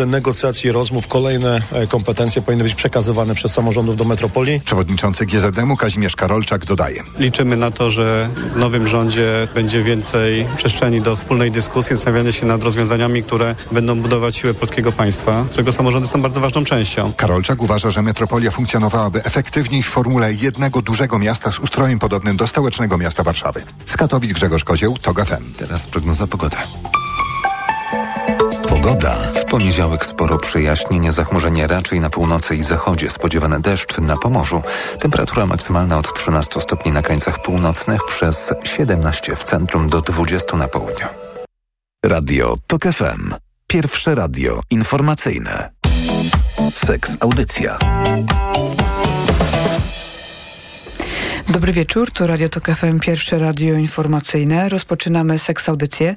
drodze negocjacji, rozmów kolejne e, kompetencje powinny być przekazywane przez samorządów do metropolii. Przewodniczący GZM-u Kazimierz Karolczak dodaje. Liczymy na to, że w nowym rządzie będzie więcej przestrzeni do wspólnej dyskusji, zastanawiania się nad rozwiązaniami, które będą budować siłę polskiego państwa, którego samorządy są bardzo ważną częścią. Karolczak uważa, że metropolia funkcjonowałaby efektywniej w formule jednego dużego miasta z ustrojem podobnym do stołecznego miasta Warszawy. Z Katowic Grzegorz Kozieł, TOG FM. Teraz prognoza pogody. Pogoda. W poniedziałek sporo przejaśnienie, zachmurzenie raczej na północy i zachodzie. Spodziewany deszcz na Pomorzu. Temperatura maksymalna od 13 stopni na krańcach północnych przez 17 w centrum do 20 na południu. Radio TOK FM. Pierwsze radio informacyjne. Seks Audycja. Dobry wieczór, to Radio Tok FM, pierwsze radio informacyjne. Rozpoczynamy seks audycję.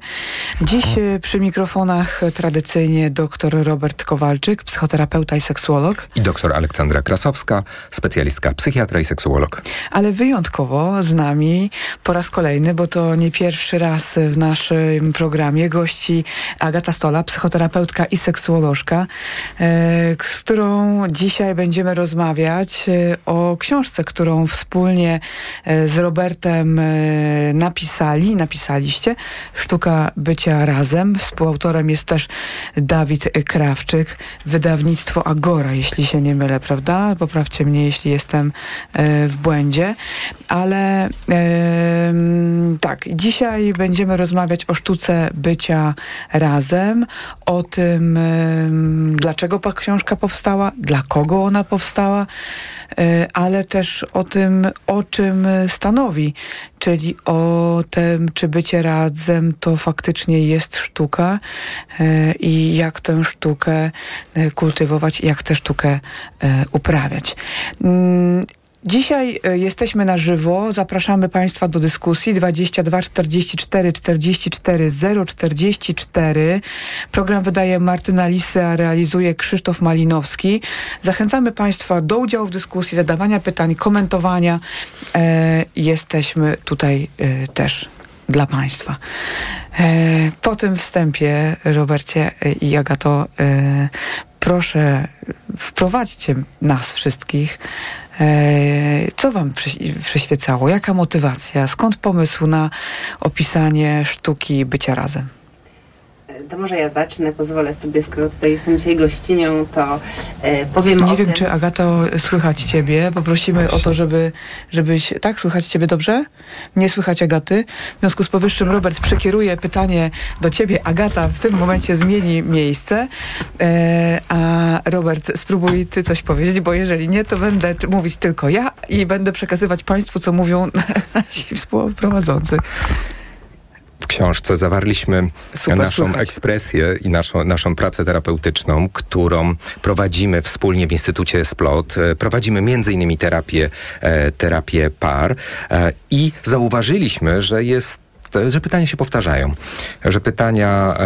Dziś e, przy mikrofonach tradycyjnie dr Robert Kowalczyk, psychoterapeuta i seksuolog. I dr Aleksandra Krasowska, specjalistka psychiatra i seksuolog. Ale wyjątkowo z nami po raz kolejny, bo to nie pierwszy raz w naszym programie gości Agata Stola, psychoterapeutka i seksuolożka, e, z którą dzisiaj będziemy rozmawiać e, o książce, którą wspólnie z Robertem e, napisali, napisaliście Sztuka bycia razem. Współautorem jest też Dawid Krawczyk, wydawnictwo Agora, jeśli się nie mylę, prawda? Poprawcie mnie, jeśli jestem e, w błędzie. Ale tak, dzisiaj będziemy rozmawiać o sztuce bycia razem, o tym, dlaczego książka powstała, dla kogo ona powstała, ale też o tym, o czym stanowi, czyli o tym, czy bycie razem to faktycznie jest sztuka e, i jak tę sztukę e, kultywować, jak tę sztukę e, uprawiać. Dzisiaj e, jesteśmy na żywo. Zapraszamy Państwa do dyskusji 22 44 44 044. Program wydaje Martyna Lisy, a realizuje Krzysztof Malinowski. Zachęcamy Państwa do udziału w dyskusji, zadawania pytań, komentowania. E, jesteśmy tutaj e, też dla Państwa. E, po tym wstępie, Robercie i Agato, e, proszę wprowadźcie nas wszystkich co wam przyświecało? Jaka motywacja? Skąd pomysł na opisanie sztuki bycia razem? To może ja zacznę, pozwolę sobie, skoro tutaj jestem dzisiaj gościnią, to e, powiem Nie o wiem, tym. czy Agato słychać ciebie. Poprosimy o to, żeby, żebyś... Tak, słychać ciebie dobrze? Nie słychać Agaty. W związku z powyższym Robert przekieruje pytanie do ciebie. Agata w tym momencie zmieni miejsce. E, a Robert, spróbuj ty coś powiedzieć, bo jeżeli nie, to będę mówić tylko ja i będę przekazywać państwu, co mówią nasi współprowadzący w książce zawarliśmy Super naszą słuchać. ekspresję i naszą, naszą pracę terapeutyczną, którą prowadzimy wspólnie w Instytucie Splot. E, prowadzimy między innymi terapię, e, terapię par e, i zauważyliśmy, że jest, że pytania się powtarzają, że pytania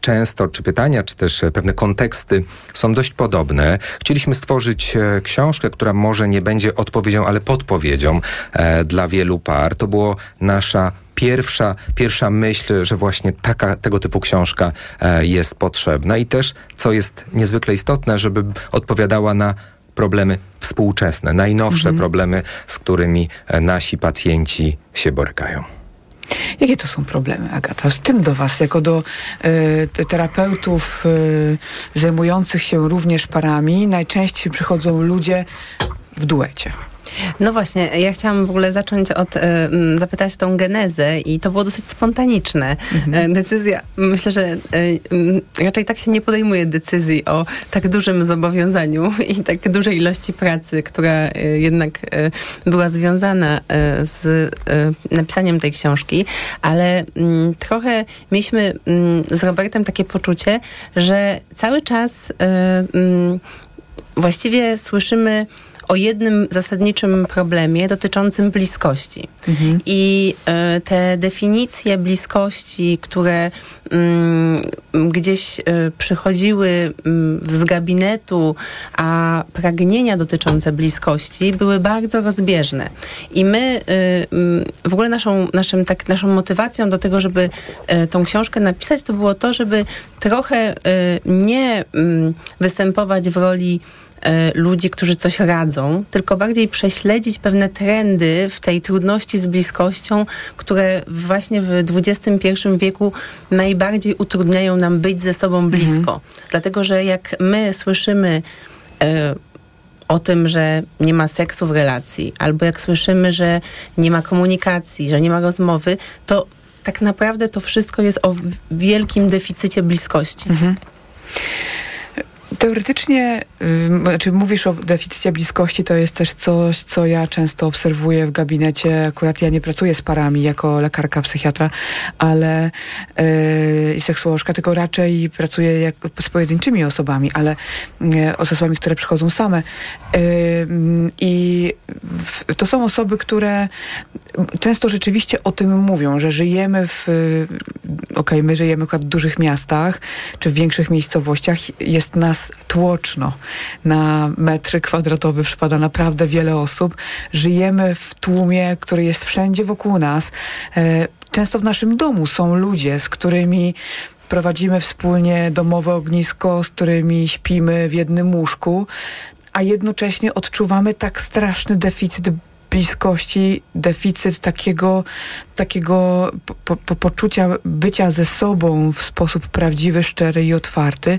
często, czy pytania, czy też pewne konteksty są dość podobne. Chcieliśmy stworzyć książkę, która może nie będzie odpowiedzią, ale podpowiedzią e, dla wielu par. To było nasza pierwsza, pierwsza myśl, że właśnie taka, tego typu książka e, jest potrzebna i też, co jest niezwykle istotne, żeby odpowiadała na problemy współczesne, najnowsze mhm. problemy, z którymi e, nasi pacjenci się borykają. Jakie to są problemy, Agata? Z tym do Was, jako do e, terapeutów e, zajmujących się również parami, najczęściej przychodzą ludzie w duecie. No właśnie, ja chciałam w ogóle zacząć od, e, zapytać tą genezę i to było dosyć spontaniczne. Mhm. E, decyzja, myślę, że e, raczej tak się nie podejmuje decyzji o tak dużym zobowiązaniu i tak dużej ilości pracy, która jednak była związana z napisaniem tej książki, ale trochę mieliśmy z Robertem takie poczucie, że cały czas właściwie słyszymy o jednym zasadniczym problemie dotyczącym bliskości. Mhm. I y, te definicje bliskości, które y, gdzieś y, przychodziły z gabinetu, a pragnienia dotyczące bliskości były bardzo rozbieżne. I my w ogóle naszą, naszym, tak, naszą motywacją do tego, żeby tą książkę napisać, to było to, żeby trochę nie występować w roli E, ludzi, którzy coś radzą, tylko bardziej prześledzić pewne trendy w tej trudności z bliskością, które właśnie w XXI wieku najbardziej utrudniają nam być ze sobą mhm. blisko. Mhm. Dlatego, że jak my słyszymy e, o tym, że nie ma seksu w relacji, albo jak słyszymy, że nie ma komunikacji, że nie ma rozmowy, to tak naprawdę to wszystko jest o wielkim deficycie bliskości. Mhm. Teoretycznie, yy, znaczy mówisz o deficycie bliskości, to jest też coś, co ja często obserwuję w gabinecie. Akurat ja nie pracuję z parami jako lekarka, psychiatra, ale yy, i seksuolożka, tylko raczej pracuję jak, z pojedynczymi osobami, ale yy, osobami, które przychodzą same. Yy, I to są osoby, które często rzeczywiście o tym mówią, że żyjemy w, okej, okay, my żyjemy w dużych miastach, czy w większych miejscowościach, jest nas tłoczno. Na metry kwadratowy przypada naprawdę wiele osób. Żyjemy w tłumie, który jest wszędzie wokół nas. E, często w naszym domu są ludzie, z którymi prowadzimy wspólnie domowe ognisko, z którymi śpimy w jednym łóżku, a jednocześnie odczuwamy tak straszny deficyt bliskości, deficyt takiego, takiego po, po, poczucia bycia ze sobą w sposób prawdziwy, szczery i otwarty.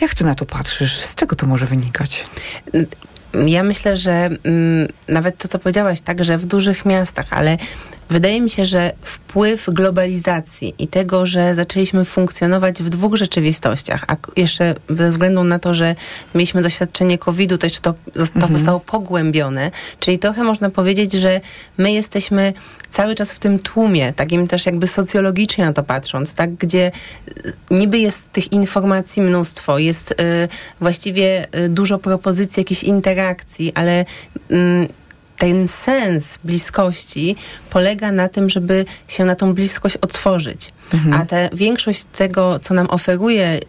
Jak ty na to patrzysz? Z czego to może wynikać? Ja myślę, że mm, nawet to, co powiedziałaś, tak, że w dużych miastach, ale Wydaje mi się, że wpływ globalizacji i tego, że zaczęliśmy funkcjonować w dwóch rzeczywistościach, a jeszcze ze względu na to, że mieliśmy doświadczenie COVID-u, to jeszcze to, to mhm. zostało pogłębione, czyli trochę można powiedzieć, że my jesteśmy cały czas w tym tłumie, takim też jakby socjologicznie na to patrząc, tak, gdzie y, niby jest tych informacji mnóstwo, jest y, właściwie y, dużo propozycji, jakichś interakcji, ale y, ten sens bliskości polega na tym, żeby się na tą bliskość otworzyć. Mhm. A ta większość tego, co nam oferuje y,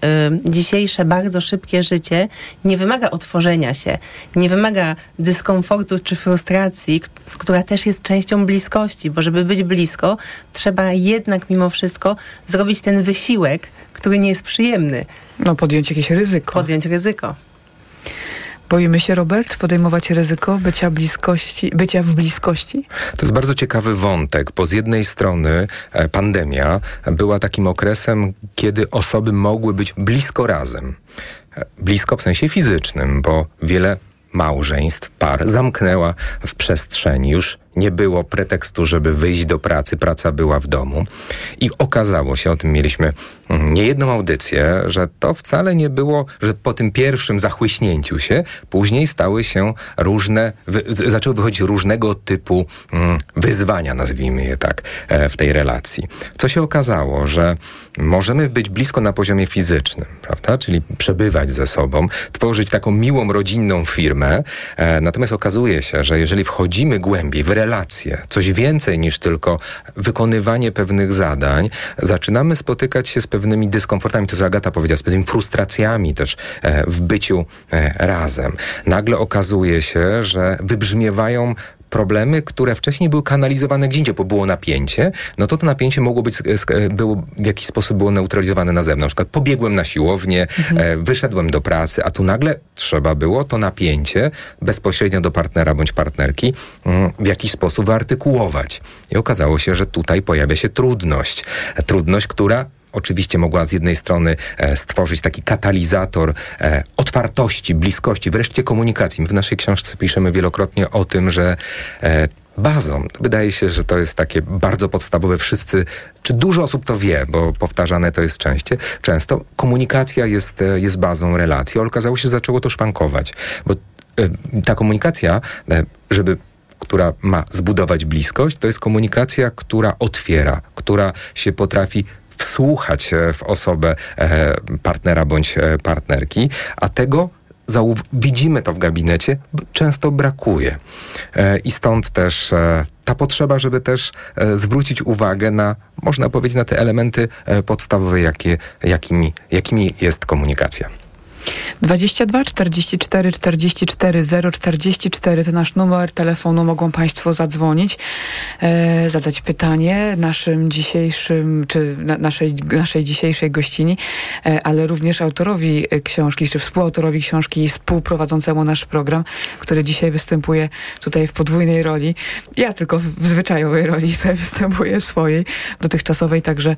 dzisiejsze bardzo szybkie życie, nie wymaga otworzenia się, nie wymaga dyskomfortu czy frustracji, która też jest częścią bliskości, bo żeby być blisko, trzeba jednak mimo wszystko zrobić ten wysiłek, który nie jest przyjemny. No, podjąć jakieś ryzyko. Podjąć ryzyko. Boimy się, Robert, podejmować ryzyko bycia, bliskości, bycia w bliskości? To jest bardzo ciekawy wątek, bo z jednej strony e, pandemia była takim okresem, kiedy osoby mogły być blisko razem. E, blisko w sensie fizycznym, bo wiele małżeństw, par zamknęła w przestrzeni. Już nie było pretekstu, żeby wyjść do pracy, praca była w domu. I okazało się, o tym mieliśmy mm, niejedną audycję, że to wcale nie było, że po tym pierwszym zachłyśnięciu się, później stały się różne, wy, zaczęły wychodzić różnego typu mm, wyzwania, nazwijmy je tak, e, w tej relacji. Co się okazało, że możemy być blisko na poziomie fizycznym, prawda? Czyli przebywać ze sobą, tworzyć taką miłą, rodzinną firmę. E, natomiast okazuje się, że jeżeli wchodzimy głębiej w relacje, relacje, coś więcej niż tylko wykonywanie pewnych zadań, zaczynamy spotykać się z pewnymi dyskomfortami, to co Agata powiedziała, z pewnymi frustracjami też e, w byciu e, razem. Nagle okazuje się, że wybrzmiewają problemy, które wcześniej były kanalizowane gdzie indziej, bo było napięcie, no to to napięcie mogło być, było, w jakiś sposób było neutralizowane na zewnątrz. Na przykład pobiegłem na siłownię, mhm. e, wyszedłem do pracy, a tu nagle trzeba było to napięcie bezpośrednio do partnera bądź partnerki mm, w jakiś sposób wyartykułować. I okazało się, że tutaj pojawia się trudność. Trudność, która oczywiście mogła z jednej strony e, stworzyć taki katalizator e, otwartości, bliskości, wreszcie komunikacji. My w naszej książce piszemy wielokrotnie o tym, że e, bazą. Wydaje się, że to jest takie bardzo podstawowe. Wszyscy, czy dużo osób to wie, bo powtarzane to jest częściej, często. Komunikacja jest, jest bazą relacji. Ale okazało się, że zaczęło to szwankować, bo ta komunikacja, żeby która ma zbudować bliskość, to jest komunikacja, która otwiera, która się potrafi wsłuchać w osobę partnera bądź partnerki, a tego widzimy to w gabinecie, często brakuje. E, I stąd też e, ta potrzeba, żeby też e, zwrócić uwagę na, można powiedzieć, na te elementy podstawowe, jakie, jakimi, jakimi jest komunikacja. 22 44 44 044 to nasz numer telefonu. Mogą Państwo zadzwonić, e, zadać pytanie naszym dzisiejszym, czy na, naszej, naszej dzisiejszej gościni, e, ale również autorowi książki, czy współautorowi książki i współprowadzącemu nasz program, który dzisiaj występuje tutaj w podwójnej roli. Ja tylko w, zwyczajowej roli sobie występuję swojej, dotychczasowej, także e,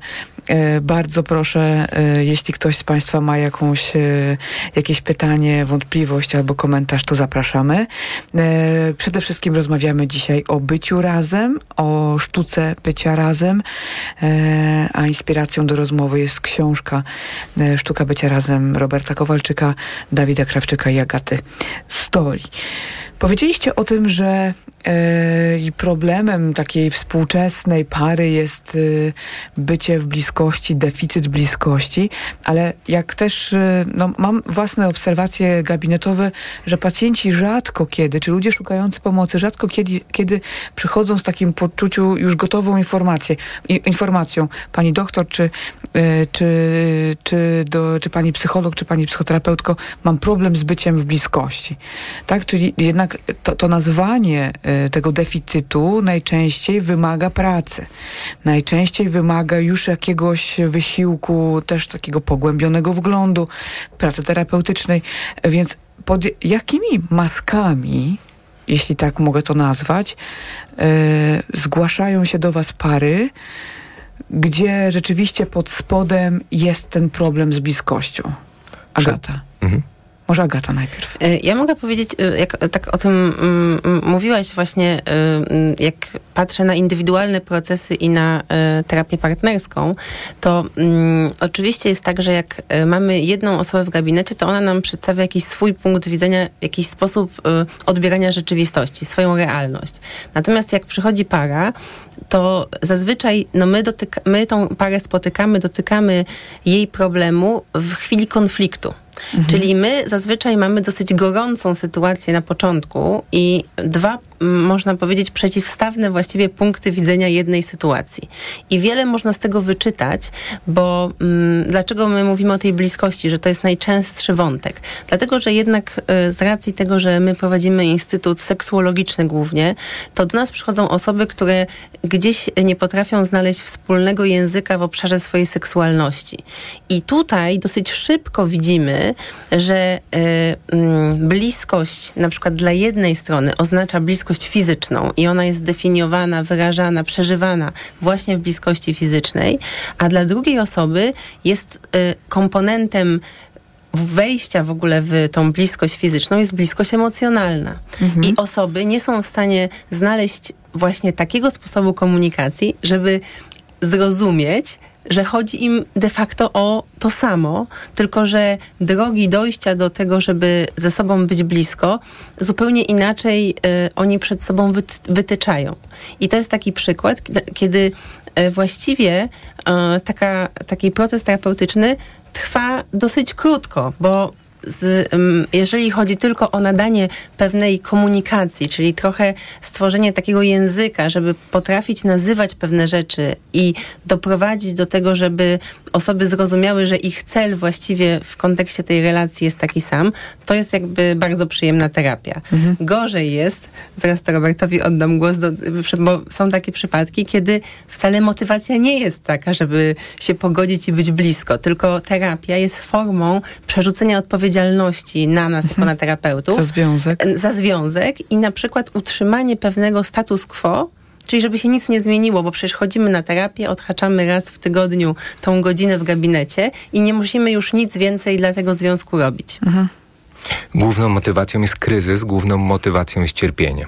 bardzo proszę, e, jeśli ktoś z Państwa ma jakąś, e, jakieś pytanie, wątpliwość albo komentarz, to zapraszamy. E, przede wszystkim rozmawiamy dzisiaj o byciu razem, o sztuce bycia razem, e, a inspiracją do rozmowy jest książka e, Sztuka bycia razem Roberta Kowalczyka, Dawida Krawczyka i Agaty Stoli. Powiedzieliście o tym, że e, problemem takiej współczesnej pary jest e, bycie w bliskości, deficyt bliskości, ale jak też e, no, mam własne obserwacje gabinetowe, że pacjenci rzadko kiedy, czy ludzie szukający pomocy, rzadko kiedy, kiedy przychodzą z takim poczuciu już gotową informację, informacją, pani doktor, czy, czy, czy, do, czy pani psycholog, czy pani psychoterapeutko, mam problem z byciem w bliskości. Tak, czyli jednak to, to nazwanie tego deficytu najczęściej wymaga pracy. Najczęściej wymaga już jakiegoś wysiłku, też takiego pogłębionego wglądu, pracy terapeutycznej. Więc pod jakimi maskami jeśli tak mogę to nazwać, yy, zgłaszają się do Was pary, gdzie rzeczywiście pod spodem jest ten problem z bliskością. Agata. Może Agata najpierw. E, ja mogę powiedzieć, e, jak tak o tym mm, mm, mówiłaś właśnie, e, mm, jak patrzę na indywidualne procesy i na terapię partnerską, to oczywiście jest tak, że jak mamy jedną osobę w gabinecie, to ona nam przedstawia jakiś swój punkt widzenia, jakiś sposób odbierania rzeczywistości, swoją realność. Natomiast jak przychodzi para, to zazwyczaj no my, dotyka, my tą parę spotykamy, dotykamy jej problemu w chwili konfliktu. Mhm. Czyli my zazwyczaj mamy dosyć gorącą sytuację na początku i dwa, można powiedzieć, przeciwstawne właściwie punkty widzenia jednej sytuacji. I wiele można z tego wyczytać, bo dlaczego my mówimy o tej bliskości, że to jest najczęstszy wątek? Dlatego, że jednak y, z racji tego, że my prowadzimy instytut seksuologiczny głównie, to do nas przychodzą osoby, które gdzieś nie potrafią znaleźć wspólnego języka w obszarze swojej seksualności. I tutaj dosyć szybko widzimy, że y, bliskość na przykład dla jednej strony oznacza bliskość fizyczną i ona jest definiowana, wyrażana, przeżywana właśnie w bliskości fizycznej, a dla drugiej osoby jest y, komponentem wejścia w ogóle w tą bliskość fizyczną jest bliskość emocjonalna. Mhm. I osoby nie są w stanie znaleźć właśnie takiego sposobu komunikacji, żeby zrozumieć, że chodzi im de facto o to samo, tylko że drogi dojścia do tego, żeby ze sobą być blisko, zupełnie inaczej y, oni przed sobą wytyczają. I to jest taki przykład, kiedy y, właściwie y, taka, taki proces terapeutyczny trwa dosyć krótko, bo z, jeżeli chodzi tylko o nadanie pewnej komunikacji, czyli trochę stworzenie takiego języka, żeby potrafić nazywać pewne rzeczy i doprowadzić do tego, żeby osoby zrozumiały, że ich cel właściwie w kontekście tej relacji jest taki sam, to jest jakby bardzo przyjemna terapia. Mhm. Gorzej jest, zaraz to Robertowi oddam głos, do, bo są takie przypadki, kiedy wcale motywacja nie jest taka, żeby się pogodzić i być blisko, tylko terapia jest formą przerzucenia odpowiedzialności na nas, jako na terapeutów. Za związek. Za związek i na przykład utrzymanie pewnego status quo, Czyli żeby się nic nie zmieniło, bo przecież chodzimy na terapię, odhaczamy raz w tygodniu tą godzinę w gabinecie i nie musimy już nic więcej dla tego związku robić. Mhm. Główną motywacją jest kryzys, główną motywacją jest cierpienie.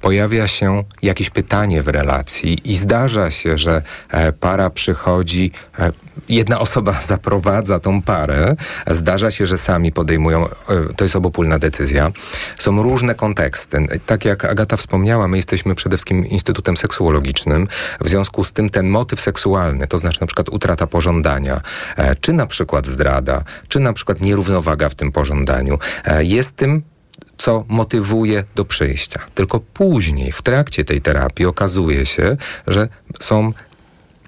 Pojawia się jakieś pytanie w relacji i zdarza się, że e, para przychodzi, e, jedna osoba zaprowadza tą parę, zdarza się, że sami podejmują, to jest obopólna decyzja. Są różne konteksty. Tak jak Agata wspomniała, my jesteśmy przede wszystkim Instytutem Seksuologicznym. W związku z tym ten motyw seksualny, to znaczy na przykład utrata pożądania, czy na przykład zdrada, czy na przykład nierównowaga w tym pożądaniu, jest tym, co motywuje do przyjścia. Tylko później, w trakcie tej terapii, okazuje się, że są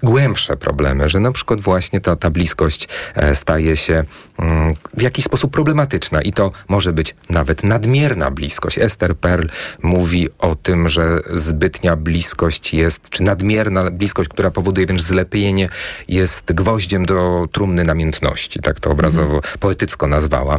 głębsze problemy, że na przykład właśnie ta, ta bliskość e, staje się mm, w jakiś sposób problematyczna i to może być nawet nadmierna bliskość. Esther Perl mówi o tym, że zbytnia bliskość jest, czy nadmierna bliskość, która powoduje wręcz zlepienie, jest gwoździem do trumny namiętności, tak to obrazowo, mhm. poetycko nazwała.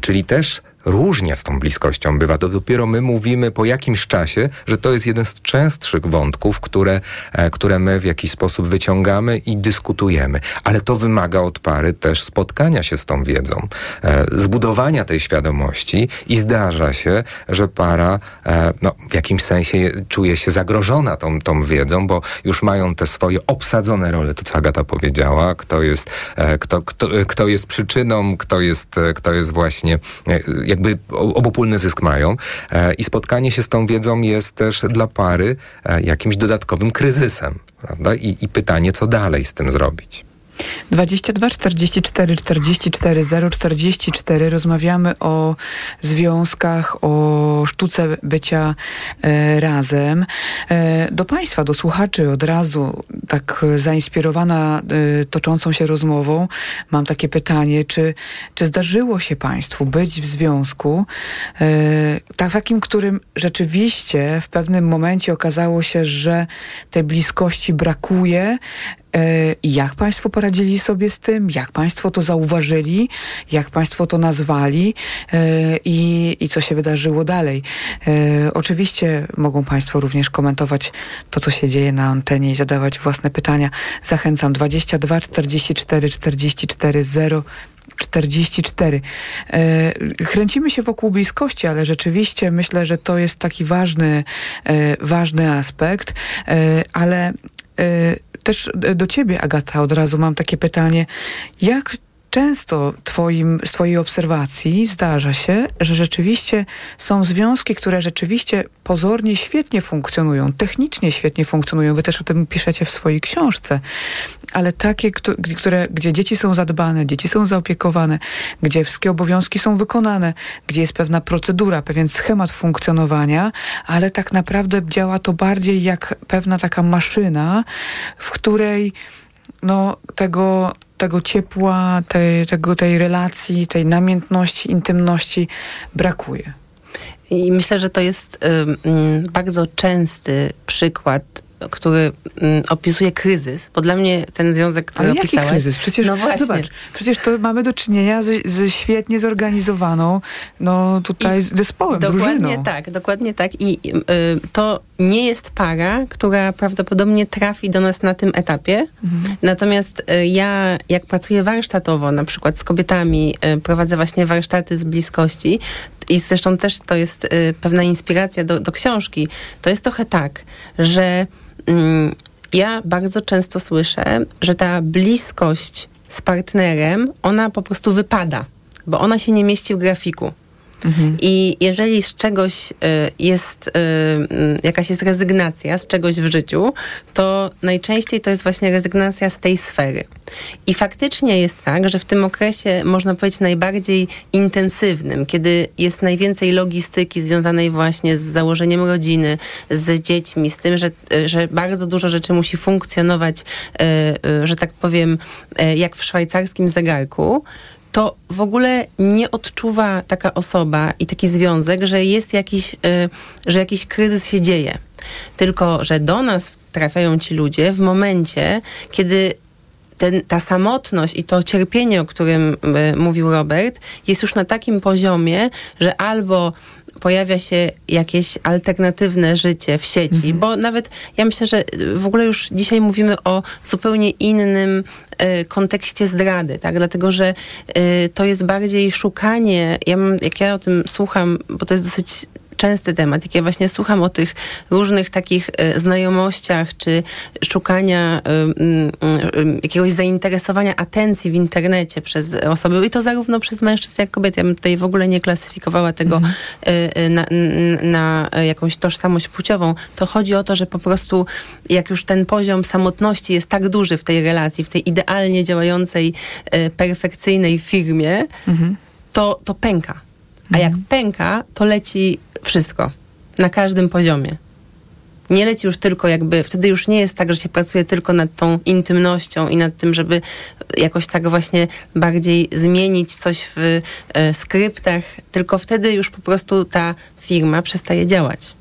Czyli też różnie z tą bliskością bywa. To dopiero my mówimy po jakimś czasie, że to jest jeden z częstszych wątków, które, e, które my w jakiś sposób wyciągamy i dyskutujemy. Ale to wymaga od pary też spotkania się z tą wiedzą, e, zbudowania tej świadomości i zdarza się, że para e, no, w jakimś sensie czuje się zagrożona tą, tą wiedzą, bo już mają te swoje obsadzone role, to co Agata powiedziała, kto jest, kto, kto, kto jest przyczyną, kto jest, kto jest właśnie jakby obopólny zysk mają e, i spotkanie się z tą wiedzą jest też dla pary e, jakimś dodatkowym kryzysem, prawda? I, i pytanie, co dalej z tym zrobić. 22 44 44 0 44 rozmawiamy o związkach, o sztuce bycia e, razem. E, do Państwa, do słuchaczy od razu, tak zainspirowana e, toczącą się rozmową, mam takie pytanie, czy, czy zdarzyło się Państwu być w związku e, tak, takim, którym rzeczywiście w pewnym momencie okazało się, że tej bliskości brakuje, jak Państwo poradzili sobie z tym? Jak Państwo to zauważyli? Jak Państwo to nazwali? E, I, i co się wydarzyło dalej? E, oczywiście mogą Państwo również komentować to, co się dzieje na antenie i zadawać własne pytania. Zachęcam 22 44 44 0 44. E, kręcimy się wokół bliskości, ale rzeczywiście myślę, że to jest taki ważny, e, ważny aspekt, e, ale też do ciebie, Agata, od razu mam takie pytanie. Jak często twoim, z Twojej obserwacji zdarza się, że rzeczywiście są związki, które rzeczywiście pozornie świetnie funkcjonują, technicznie świetnie funkcjonują. Wy też o tym piszecie w swojej książce, ale takie, które, gdzie dzieci są zadbane, dzieci są zaopiekowane, gdzie wszystkie obowiązki są wykonane, gdzie jest pewna procedura, pewien schemat funkcjonowania, ale tak naprawdę działa to bardziej jak pewna taka maszyna, w której no, tego tego ciepła, tej, tego, tej relacji, tej namiętności, intymności brakuje. I myślę, że to jest y, bardzo częsty przykład który mm, opisuje kryzys, bo dla mnie ten związek, który Ale opisałeś... jaki kryzys? Przecież, no właśnie. zobacz, przecież to mamy do czynienia ze, ze świetnie zorganizowaną, no tutaj I zespołem, dokładnie drużyną. Dokładnie tak, dokładnie tak. I y, to nie jest para, która prawdopodobnie trafi do nas na tym etapie. Mhm. Natomiast y, ja, jak pracuję warsztatowo, na przykład z kobietami, y, prowadzę właśnie warsztaty z bliskości, i zresztą też to jest y, pewna inspiracja do, do książki, to jest trochę tak, że ja bardzo często słyszę, że ta bliskość z partnerem, ona po prostu wypada, bo ona się nie mieści w grafiku. Mhm. I jeżeli z czegoś y, jest, y, y, jakaś jest rezygnacja z czegoś w życiu, to najczęściej to jest właśnie rezygnacja z tej sfery. I faktycznie jest tak, że w tym okresie, można powiedzieć, najbardziej intensywnym, kiedy jest najwięcej logistyki związanej właśnie z założeniem rodziny, z dziećmi, z tym, że, że bardzo dużo rzeczy musi funkcjonować, że tak powiem, jak w szwajcarskim zegarku, to w ogóle nie odczuwa taka osoba i taki związek, że jest jakiś, y, że jakiś kryzys się dzieje. Tylko, że do nas trafiają ci ludzie w momencie, kiedy ten, ta samotność i to cierpienie, o którym y, mówił Robert, jest już na takim poziomie, że albo pojawia się jakieś alternatywne życie w sieci, mhm. bo nawet ja myślę, że w ogóle już dzisiaj mówimy o zupełnie innym y, kontekście zdrady, tak? Dlatego, że y, to jest bardziej szukanie, ja mam, jak ja o tym słucham, bo to jest dosyć częsty temat, jak ja właśnie słucham o tych różnych takich e, znajomościach, czy szukania jakiegoś zainteresowania atencji w internecie przez osoby, i to zarówno przez mężczyzn, jak kobiety. Ja bym tutaj w ogóle nie klasyfikowała tego mhm. na, na jakąś tożsamość płciową. To chodzi o to, że po prostu jak już ten poziom samotności jest tak duży w tej relacji, w tej idealnie działającej, perfekcyjnej firmie, mhm. to, to pęka. A jak pęka, to leci wszystko. Na każdym poziomie. Nie leci już tylko jakby, wtedy już nie jest tak, że się pracuje tylko nad tą intymnością i nad tym, żeby jakoś tak właśnie bardziej zmienić coś w e, skryptach, tylko wtedy już po prostu ta firma przestaje działać.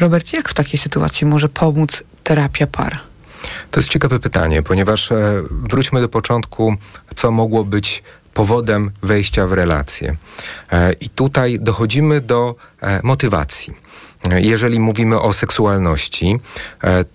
Robert, jak w takiej sytuacji może pomóc terapia par? To jest ciekawe pytanie, ponieważ e, wróćmy do początku, co mogło być powodem wejścia w relacje. E, I tutaj dochodzimy do e, motywacji. E, jeżeli mówimy o seksualności,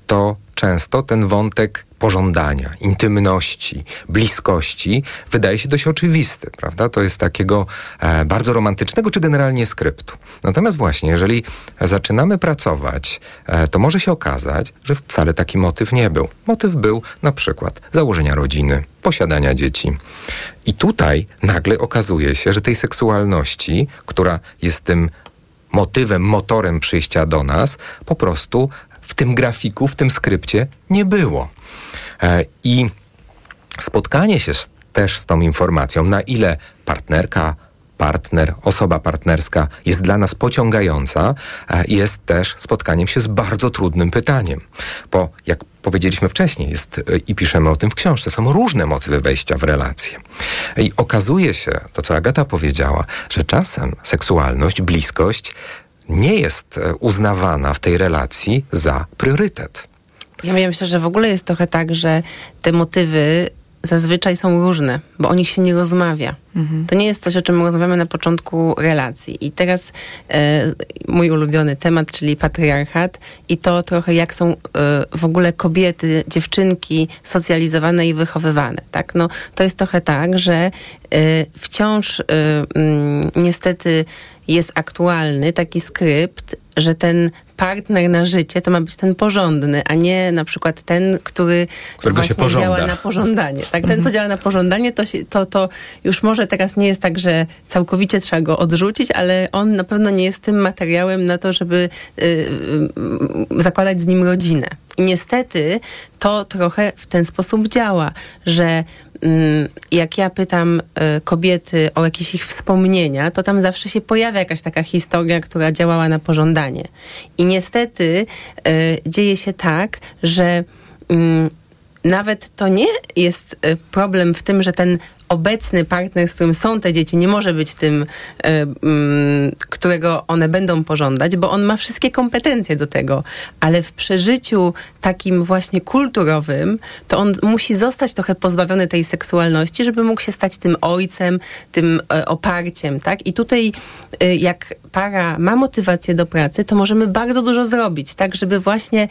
to często ten wątek pożądania, intymności, bliskości wydaje się dość oczywisty, prawda? To jest takiego e, bardzo romantycznego czy generalnie skryptu. Natomiast właśnie, jeżeli zaczynamy pracować, e, to może się okazać, że wcale taki motyw nie był. Motyw był na przykład założenia rodziny, posiadania dzieci. I tutaj nagle okazuje się, że tej seksualności, która jest tym motywem, motorem przyjścia do nas, po prostu w tym grafiku, w tym skrypcie nie było. E, I spotkanie się też z tą informacją, na ile partnerka, partner, osoba partnerska jest dla nas pociągająca, e, jest też spotkaniem się z bardzo trudnym pytaniem. Bo jak powiedzieliśmy wcześniej, jest e, i piszemy o tym w książce, są różne motywy wejścia w relacje. I okazuje się, to co Agata powiedziała, że czasem seksualność, bliskość nie jest uznawana w tej relacji za priorytet. Ja myślę, że w ogóle jest trochę tak, że te motywy zazwyczaj są różne, bo o nich się nie rozmawia. Mhm. To nie jest coś, o czym rozmawiamy na początku relacji. I teraz e, mój ulubiony temat, czyli patriarchat i to trochę jak są e, w ogóle kobiety, dziewczynki socjalizowane i wychowywane. Tak? No, to jest trochę tak, że e, wciąż e, mm, niestety jest aktualny taki skrypt, że ten partner na życie to ma być ten porządny, a nie na przykład ten, który Którego właśnie działa na pożądanie. Tak, ten, co mhm. działa na pożądanie, to, to, to już może teraz nie jest tak, że całkowicie trzeba go odrzucić, ale on na pewno nie jest tym materiałem na to, żeby y, y, zakładać z nim rodzinę. I niestety to trochę w ten sposób działa, że Mm, jak ja pytam e, kobiety o jakieś ich wspomnienia, to tam zawsze się pojawia jakaś taka historia, która działała na pożądanie. I niestety dzieje się tak, że mm, nawet to nie jest problem w tym, że ten obecny partner, z którym są te dzieci, nie może być tym, y, y, którego one będą pożądać, bo on ma wszystkie kompetencje do tego, ale w przeżyciu takim właśnie kulturowym, to on musi zostać trochę pozbawiony tej seksualności, żeby mógł się stać tym ojcem, tym y, oparciem, tak? I tutaj e, jak para ma motywację do pracy, to możemy bardzo dużo zrobić, tak, żeby właśnie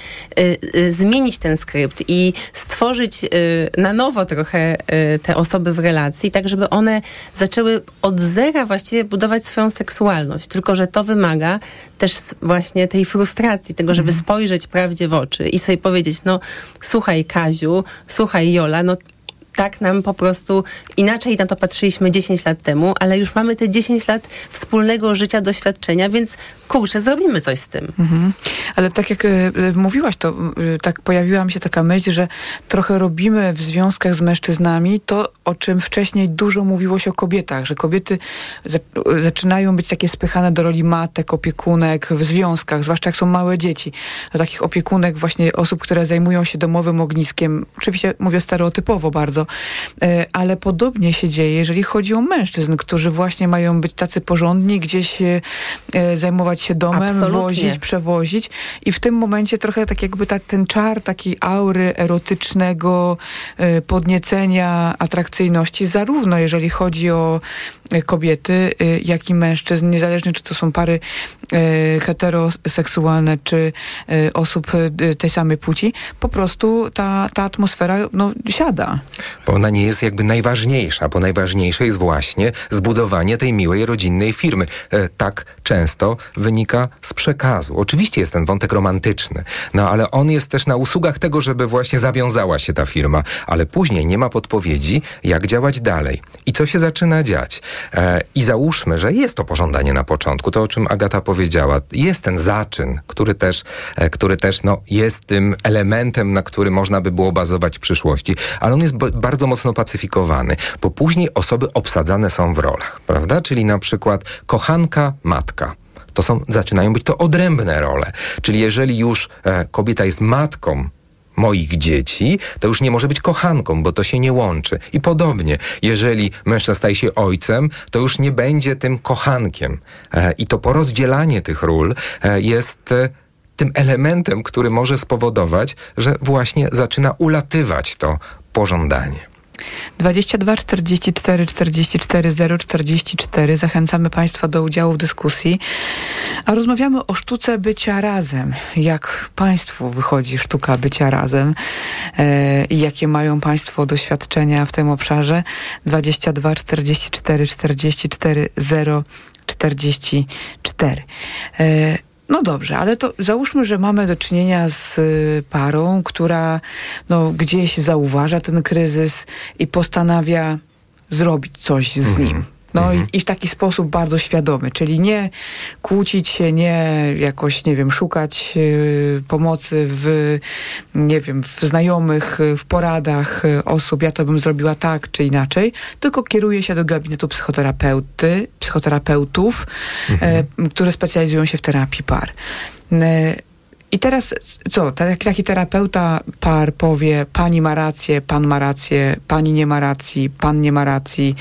zmienić ten skrypt i stworzyć na nowo trochę te osoby w relacji, relacji, tak żeby one zaczęły od zera właściwie budować swoją seksualność. Tylko, że to wymaga też właśnie tej frustracji, tego, żeby mhm. spojrzeć prawdzie w oczy i sobie powiedzieć, no słuchaj Kaziu, słuchaj Jola, no tak nam po prostu inaczej na to patrzyliśmy 10 lat temu, ale już mamy te 10 lat wspólnego życia, doświadczenia, więc kurczę, zrobimy coś z tym. Mhm. Ale tak jak y, mówiłaś, to y, tak pojawiła mi się taka myśl, że trochę robimy w związkach z mężczyznami to, o czym wcześniej dużo mówiło się o kobietach, że kobiety zaczynają być takie spychane do roli matek, opiekunek w związkach, zwłaszcza jak są małe dzieci. Takich opiekunek właśnie osób, które zajmują się domowym ogniskiem. Oczywiście mówię stereotypowo bardzo, ale podobnie się dzieje, jeżeli chodzi o mężczyzn, którzy właśnie mają być tacy porządni, gdzieś e, zajmować się domem, Absolutnie. wozić, przewozić i w tym momencie trochę tak jakby ta, ten czar takiej aury erotycznego e, podniecenia, atrakcyjności, zarówno jeżeli chodzi o kobiety, jak i mężczyzn, niezależnie czy to są pary heteroseksualne, czy osób tej samej płci, po prostu ta, ta atmosfera no, siada. Bo ona nie jest jakby najważniejsza, bo najważniejsze jest właśnie zbudowanie tej miłej rodzinnej firmy. E, tak często wynika z przekazu. Oczywiście jest ten wątek romantyczny, no ale on jest też na usługach tego, żeby właśnie zawiązała się ta firma, ale później nie ma podpowiedzi, jak działać dalej i co się zaczyna dziać. E, I załóżmy, że jest to pożądanie na początku, to o czym Agata powiedziała, jest ten zaczyn, który też, e, który też no, jest tym elementem, na który można by było bazować w przyszłości, ale on jest bardzo mocno pacyfikowany, bo później osoby obsadzane są w rolach, prawda? Czyli na przykład kochanka, matka. To są, zaczynają być to odrębne role. Czyli jeżeli już e, kobieta jest matką moich dzieci, to już nie może być kochanką, bo to się nie łączy. I podobnie, jeżeli mężczyzna staje się ojcem, to już nie będzie tym kochankiem. E, I to porozdzielanie tych ról e, jest e, tym elementem, który może spowodować, że właśnie zaczyna ulatywać to pożądanie. 22 44 44 0 44. Zachęcamy Państwa do udziału w dyskusji. A rozmawiamy o sztuce bycia razem. Jak Państwu wychodzi sztuka bycia razem e, i jakie mają Państwo doświadczenia w tym obszarze? 22 44 44 0 44. E, no dobrze, ale to załóżmy, że mamy do czynienia z y, parą, która no, gdzieś zauważa ten kryzys i postanawia zrobić coś z mhm. nim. No mhm. i, i, w taki sposób bardzo świadomy, czyli nie kłócić się, nie jakoś, nie wiem, szukać y, pomocy w, nie wiem, w znajomych, w poradach y, osób, ja to bym zrobiła tak czy inaczej, tylko kieruje się do gabinetu psychoterapeuty, psychoterapeutów, mhm. y, którzy specjalizują się w terapii par. Y, i teraz co? Taki, taki terapeuta par powie, pani ma rację, pan ma rację, pani nie ma racji, pan nie ma racji.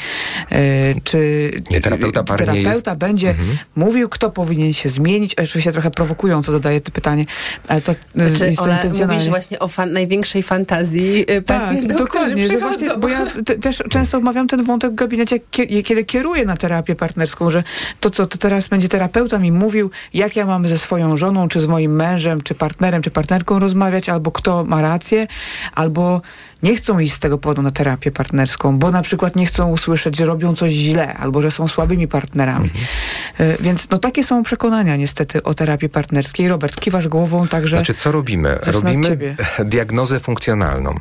Yy, czy nie, terapeuta par terapeuta jest... będzie mhm. mówił, kto powinien się zmienić? Oczywiście trochę prowokująco zadaję to pytanie, ale to e, znaczy, jest to intencjonalnie. Mówisz właśnie o fan, największej fantazji e, tak, dokładnie, że właśnie, bo ja te, też często omawiam ten wątek w gabinecie, kiedy kieruję na terapię partnerską, że to, co to teraz będzie terapeuta mi mówił, jak ja mam ze swoją żoną, czy z moim mężem, czy partnerem, czy partnerką rozmawiać, albo kto ma rację, albo nie chcą iść z tego powodu na terapię partnerską, bo na przykład nie chcą usłyszeć, że robią coś źle, albo że są słabymi partnerami. Mhm. Więc no takie są przekonania niestety o terapii partnerskiej. Robert, kiwasz głową, także... Znaczy, co robimy? Robimy diagnozę funkcjonalną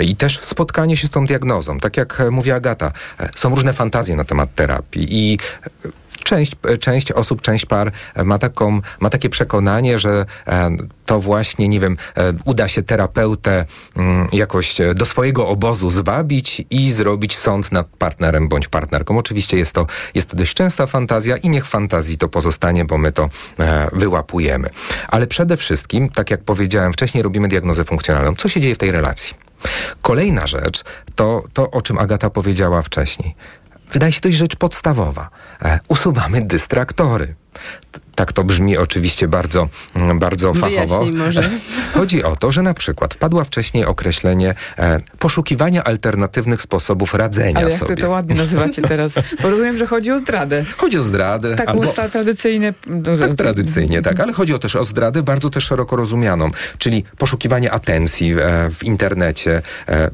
i też spotkanie się z tą diagnozą. Tak jak mówi Agata, są różne fantazje na temat terapii i część, część osób, część par ma, taką, ma takie przekonanie, że e, to właśnie, nie wiem, e, uda się terapeutę mm, jakoś do swojego obozu zwabić i zrobić sąd nad partnerem bądź partnerką. Oczywiście jest to, jest to dość częsta fantazja i niech fantazji to pozostanie, bo my to e, wyłapujemy. Ale przede wszystkim, tak jak powiedziałem wcześniej, robimy diagnozę funkcjonalną. Co się dzieje w tej relacji? Kolejna rzecz to to, o czym Agata powiedziała wcześniej wydaje się to rzecz podstawowa. E, usuwamy dystraktory. Tak to brzmi oczywiście bardzo, mm, bardzo fachowo. może. Chodzi o to, że na przykład wpadła wcześniej określenie e, poszukiwania alternatywnych sposobów radzenia Ale sobie. jak to ładnie nazywacie teraz? Bo rozumiem, że chodzi o zdradę. Chodzi o zdradę. Tak, albo, ta tradycyjnie. Tak, tradycyjnie, tak. Ale chodzi o też o zdradę bardzo też szeroko rozumianą, czyli poszukiwanie atencji w, e, w internecie, e,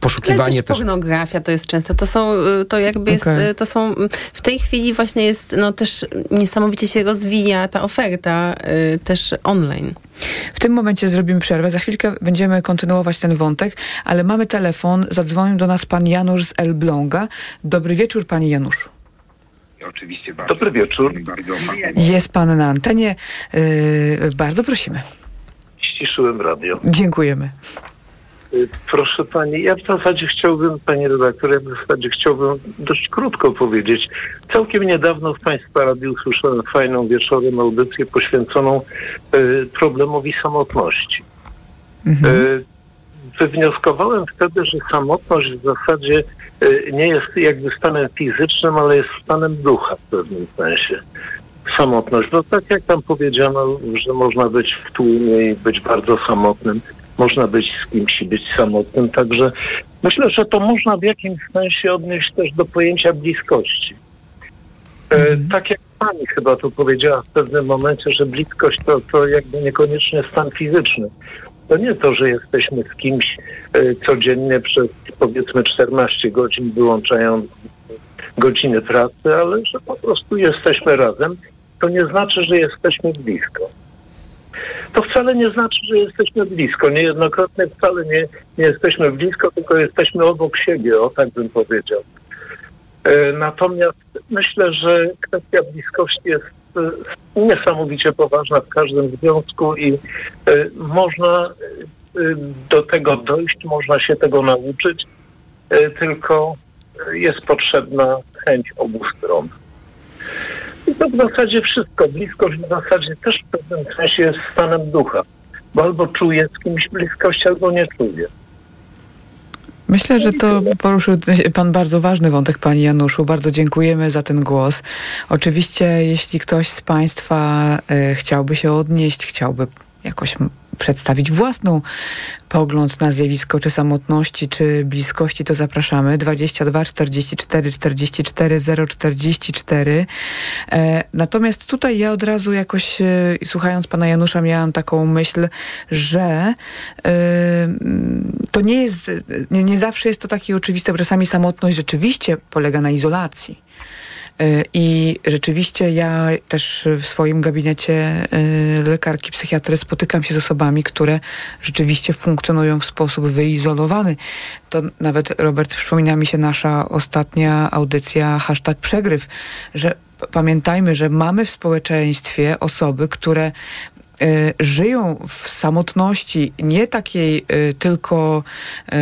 poszukiwanie Ale też, też pornografia to jest często, to są, y, to jakby jest, okay. to są, w tej chwili właśnie jest, no też niesamowicie się rozwija ta oferta y, też online. W tym momencie zrobimy przerwę, za chwilkę będziemy kontynuować ten wątek, ale mamy telefon, zadzwonił do nas pan Janusz z Elbląga. Dobry wieczór, panie Januszu. Oczywiście bardzo. Dobry wieczór. Jest pan na antenie. Yy, bardzo prosimy. Ściszyłem radio. Dziękujemy. Y, proszę pani, ja w zasadzie chciałbym, pani redaktor, ja w zasadzie chciałbym dość krótko powiedzieć. Całkiem niedawno w Państwa radiu usłyszałem fajną wieczorem audycję poświęconą y, problemowi samotności. Mhm. Y, wywnioskowałem wtedy, że samotność w zasadzie y, nie jest jakby stanem fizycznym, ale jest stanem ducha w pewnym sensie samotność. Bo tak jak tam powiedziano, że można być w tłumie i być bardzo samotnym można być z kimś i być samotnym. Także myślę, że to można w jakimś sensie odnieść też do pojęcia bliskości. E, mhm. tak jak pani chyba tu powiedziała w pewnym momencie, że bliskość to, to jakby niekoniecznie stan fizyczny. To nie to, że jesteśmy z kimś y, codziennie przez powiedzmy 14 godzin, wyłączając godziny pracy, ale że po prostu jesteśmy razem. To nie znaczy, że jesteśmy blisko. To wcale nie znaczy, że jesteśmy blisko. Niejednokrotnie wcale nie, nie jesteśmy blisko, tylko jesteśmy obok siebie, o tak bym powiedział. E, natomiast myślę, że kwestia bliskości jest e, niesamowicie poważna w każdym związku i e, można do tego dojść, można się tego nauczyć, tylko jest potrzebna chęć obu stron. I to w zasadzie wszystko. Bliskość w zasadzie też w pewnym sensie jest stanem ducha, bo albo czuję z kimś bliskość, albo nie czuję. Myślę, że to poruszył Pan bardzo ważny wątek, Pani Januszu. Bardzo dziękujemy za ten głos. Oczywiście, jeśli ktoś z Państwa y, chciałby się odnieść, chciałby jakoś przedstawić własną pogląd na zjawisko czy samotności, czy bliskości, to zapraszamy. 22 44 44 044. E, natomiast tutaj ja od razu jakoś, e, słuchając pana Janusza, miałam taką myśl, że e, to nie jest, nie, nie zawsze jest to takie oczywiste, bo czasami samotność rzeczywiście polega na izolacji. E, I rzeczywiście ja też w swoim gabinecie e, lekarki psychiatry spotykam się z osobami, które rzeczywiście funkcjonują w sposób wyizolowany. To nawet, Robert, przypomina mi się nasza ostatnia audycja, hashtag przegryw, że pamiętajmy, że mamy w społeczeństwie osoby, które żyją w samotności nie takiej y, tylko y,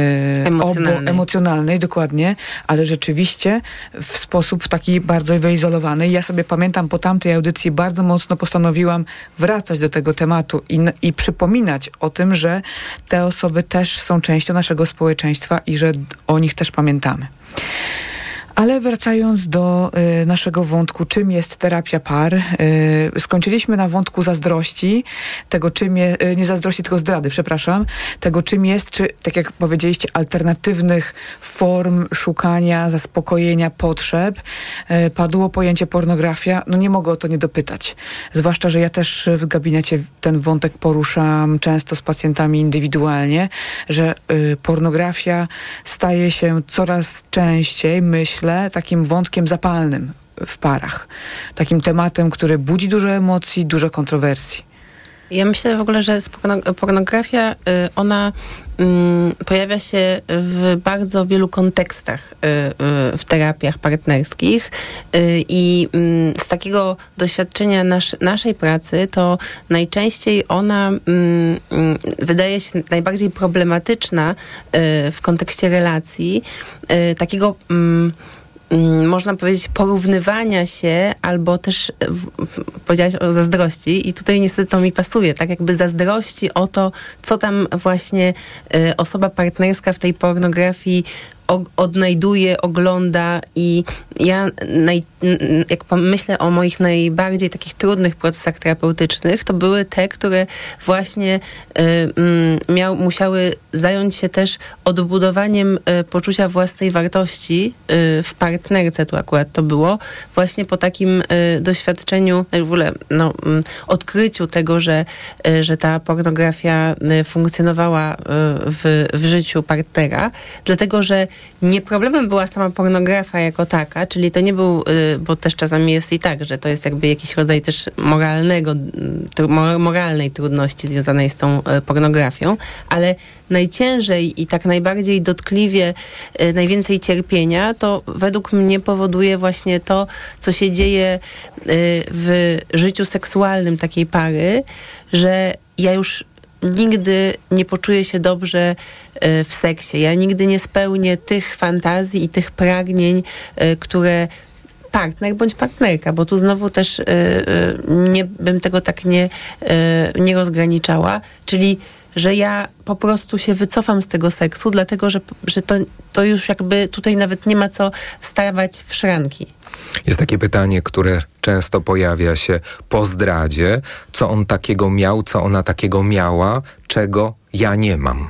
emocjonalnej. Obo, emocjonalnej, dokładnie, ale rzeczywiście w sposób taki bardzo wyizolowany. Ja sobie pamiętam po tamtej audycji bardzo mocno postanowiłam wracać do tego tematu i, i przypominać o tym, że te osoby też są częścią naszego społeczeństwa i że o nich też pamiętamy. Ale wracając do y, naszego wątku, czym jest terapia par, y, skończyliśmy na wątku zazdrości, tego czym jest, y, nie zazdrości, tylko zdrady, przepraszam, tego czym jest, czy tak jak powiedzieliście, alternatywnych form szukania, zaspokojenia potrzeb. Y, padło pojęcie pornografia, no nie mogę o to nie dopytać. Zwłaszcza, że ja też w gabinecie ten wątek poruszam często z pacjentami indywidualnie, że y, pornografia staje się coraz częściej, myślę, takim wątkiem zapalnym w parach. Takim tematem, który budzi dużo emocji, dużo kontrowersji. Ja myślę w ogóle, że pornografia, y, ona mm, pojawia się w bardzo wielu kontekstach y, y, w terapiach partnerskich i mm, z takiego doświadczenia nasz, naszej pracy to najczęściej ona mm, wydaje się najbardziej problematyczna w kontekście relacji, takiego można powiedzieć, porównywania się, albo też powiedziałaś o zazdrości i tutaj niestety to mi pasuje, tak jakby zazdrości o to, co tam właśnie y, osoba partnerska w tej pornografii odnajduje, ogląda i ja naj, jak myślę o moich najbardziej takich trudnych procesach terapeutycznych, to były te, które właśnie y, miał, musiały zająć się też odbudowaniem y, poczucia własnej wartości y, w partnerce, tu akurat to było, właśnie po takim y, doświadczeniu, w ogóle no, mm, odkryciu tego, że, y, że ta pornografia y, funkcjonowała w, w życiu partnera, dlatego, że nie problemem była sama pornografia jako taka, czyli to nie był, y, bo też czasami jest i tak, że to jest jakby jakiś rodzaj też moralnego, moralnej trudności związanej z tą y, pornografią, ale najciężej i tak najbardziej dotkliwie, y, najwięcej cierpienia, to według mnie powoduje właśnie to, co się dzieje w życiu seksualnym takiej pary, że ja już nigdy nie poczuję się dobrze w seksie. Ja nigdy nie spełnię tych fantazji i tych pragnień, e, które partner bądź partnerka, bo tu znowu też e, nie bym tego tak nie, nie rozgraniczała, czyli że ja po prostu się wycofam z tego seksu, dlatego że, że to, to już jakby tutaj nawet nie ma co stawać w szranki. Jest takie pytanie, które często pojawia się po zdradzie, co on takiego miał, co ona takiego miała, czego ja nie mam.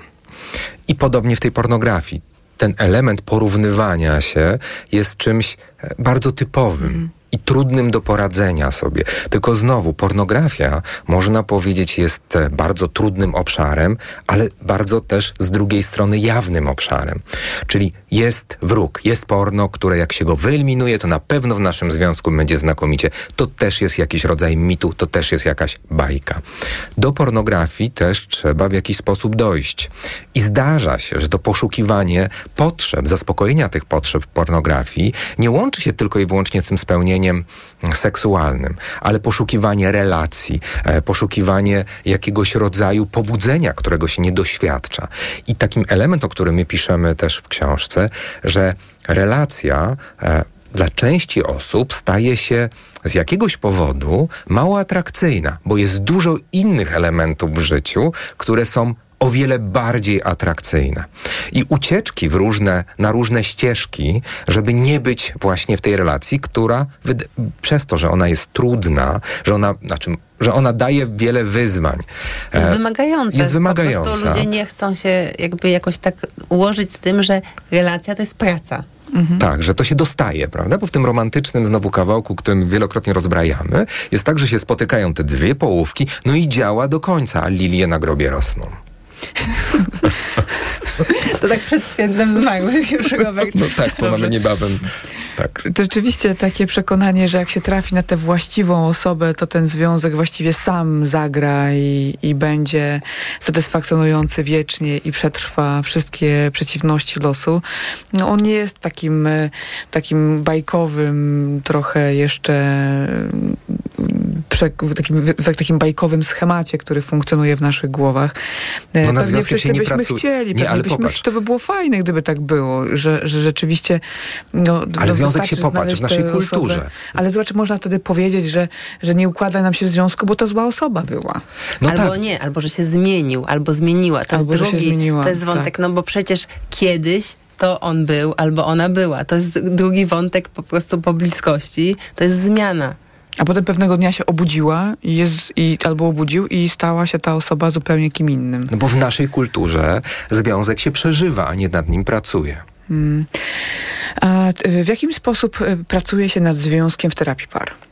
I podobnie w tej pornografii. Ten element porównywania się jest czymś e, bardzo typowym. I trudnym do poradzenia sobie. Tylko znowu, pornografia, można powiedzieć, jest e, bardzo trudnym obszarem, ale bardzo też z drugiej strony jawnym obszarem. Czyli jest wróg, jest porno, które jak się go wyeliminuje, to na pewno w naszym związku będzie znakomicie. To też jest jakiś rodzaj mitu, to też jest jakaś bajka. Do pornografii też trzeba w jakiś sposób dojść. I zdarza się, że to poszukiwanie potrzeb, zaspokojenia tych potrzeb w pornografii nie łączy się tylko i wyłącznie z tym spełnieniem seksualnym, ale poszukiwanie relacji, e, poszukiwanie jakiegoś rodzaju pobudzenia, którego się nie doświadcza. I takim element, o którym my piszemy też w książce, że relacja e, dla części osób staje się z jakiegoś powodu mało atrakcyjna, bo jest dużo innych elementów w życiu, które są o wiele bardziej atrakcyjne. I ucieczki w różne, na różne ścieżki, żeby nie być właśnie w tej relacji, która przez to, że ona jest trudna, że ona, znaczy, że ona daje wiele wyzwań. Jest e, wymagająca. Jest wymagająca. Po prostu ludzie nie chcą się jakby jakoś tak ułożyć z tym, że relacja to jest praca. Mhm. Tak, że to się dostaje, prawda? Bo w tym romantycznym znowu kawałku, którym wielokrotnie rozbrajamy, jest tak, że się spotykają te dwie połówki, no i działa do końca, a lilie na grobie rosną. To tak przed świętem zmarłych już, Robert. No tak, bo mamy niebawem tak. To rzeczywiście takie przekonanie, że jak się trafi na tę właściwą osobę, to ten związek właściwie sam zagra i, i będzie satysfakcjonujący wiecznie i przetrwa wszystkie przeciwności losu. No on nie jest takim, e, takim bajkowym, trochę jeszcze w takim, w takim bajkowym schemacie, który funkcjonuje w naszych głowach. E, no na pewnie wszyscy byśmy pracu... chcieli, nie, ale byśmy, popatrz. to by było fajne, gdyby tak było, że, że rzeczywiście no, ale związek się popatrz w naszej kulturze. Osobę. Ale zobacz, można wtedy powiedzieć, że, że nie układa nam się w związku, bo to zła osoba była. No albo tak. nie, albo że się zmienił, albo zmieniła. To albo, jest drugi, zmieniła, to jest wątek, tak. no bo przecież kiedyś to on był albo ona była. To jest drugi wątek po prostu po bliskości. To jest zmiana. A potem pewnego dnia się obudziła i jest, i, albo obudził i stała się ta osoba zupełnie kim innym. No bo w naszej kulturze związek się przeżywa, a nie nad nim pracuje. Hmm. A w jakim sposób e, pracuje się nad związkiem w terapii par?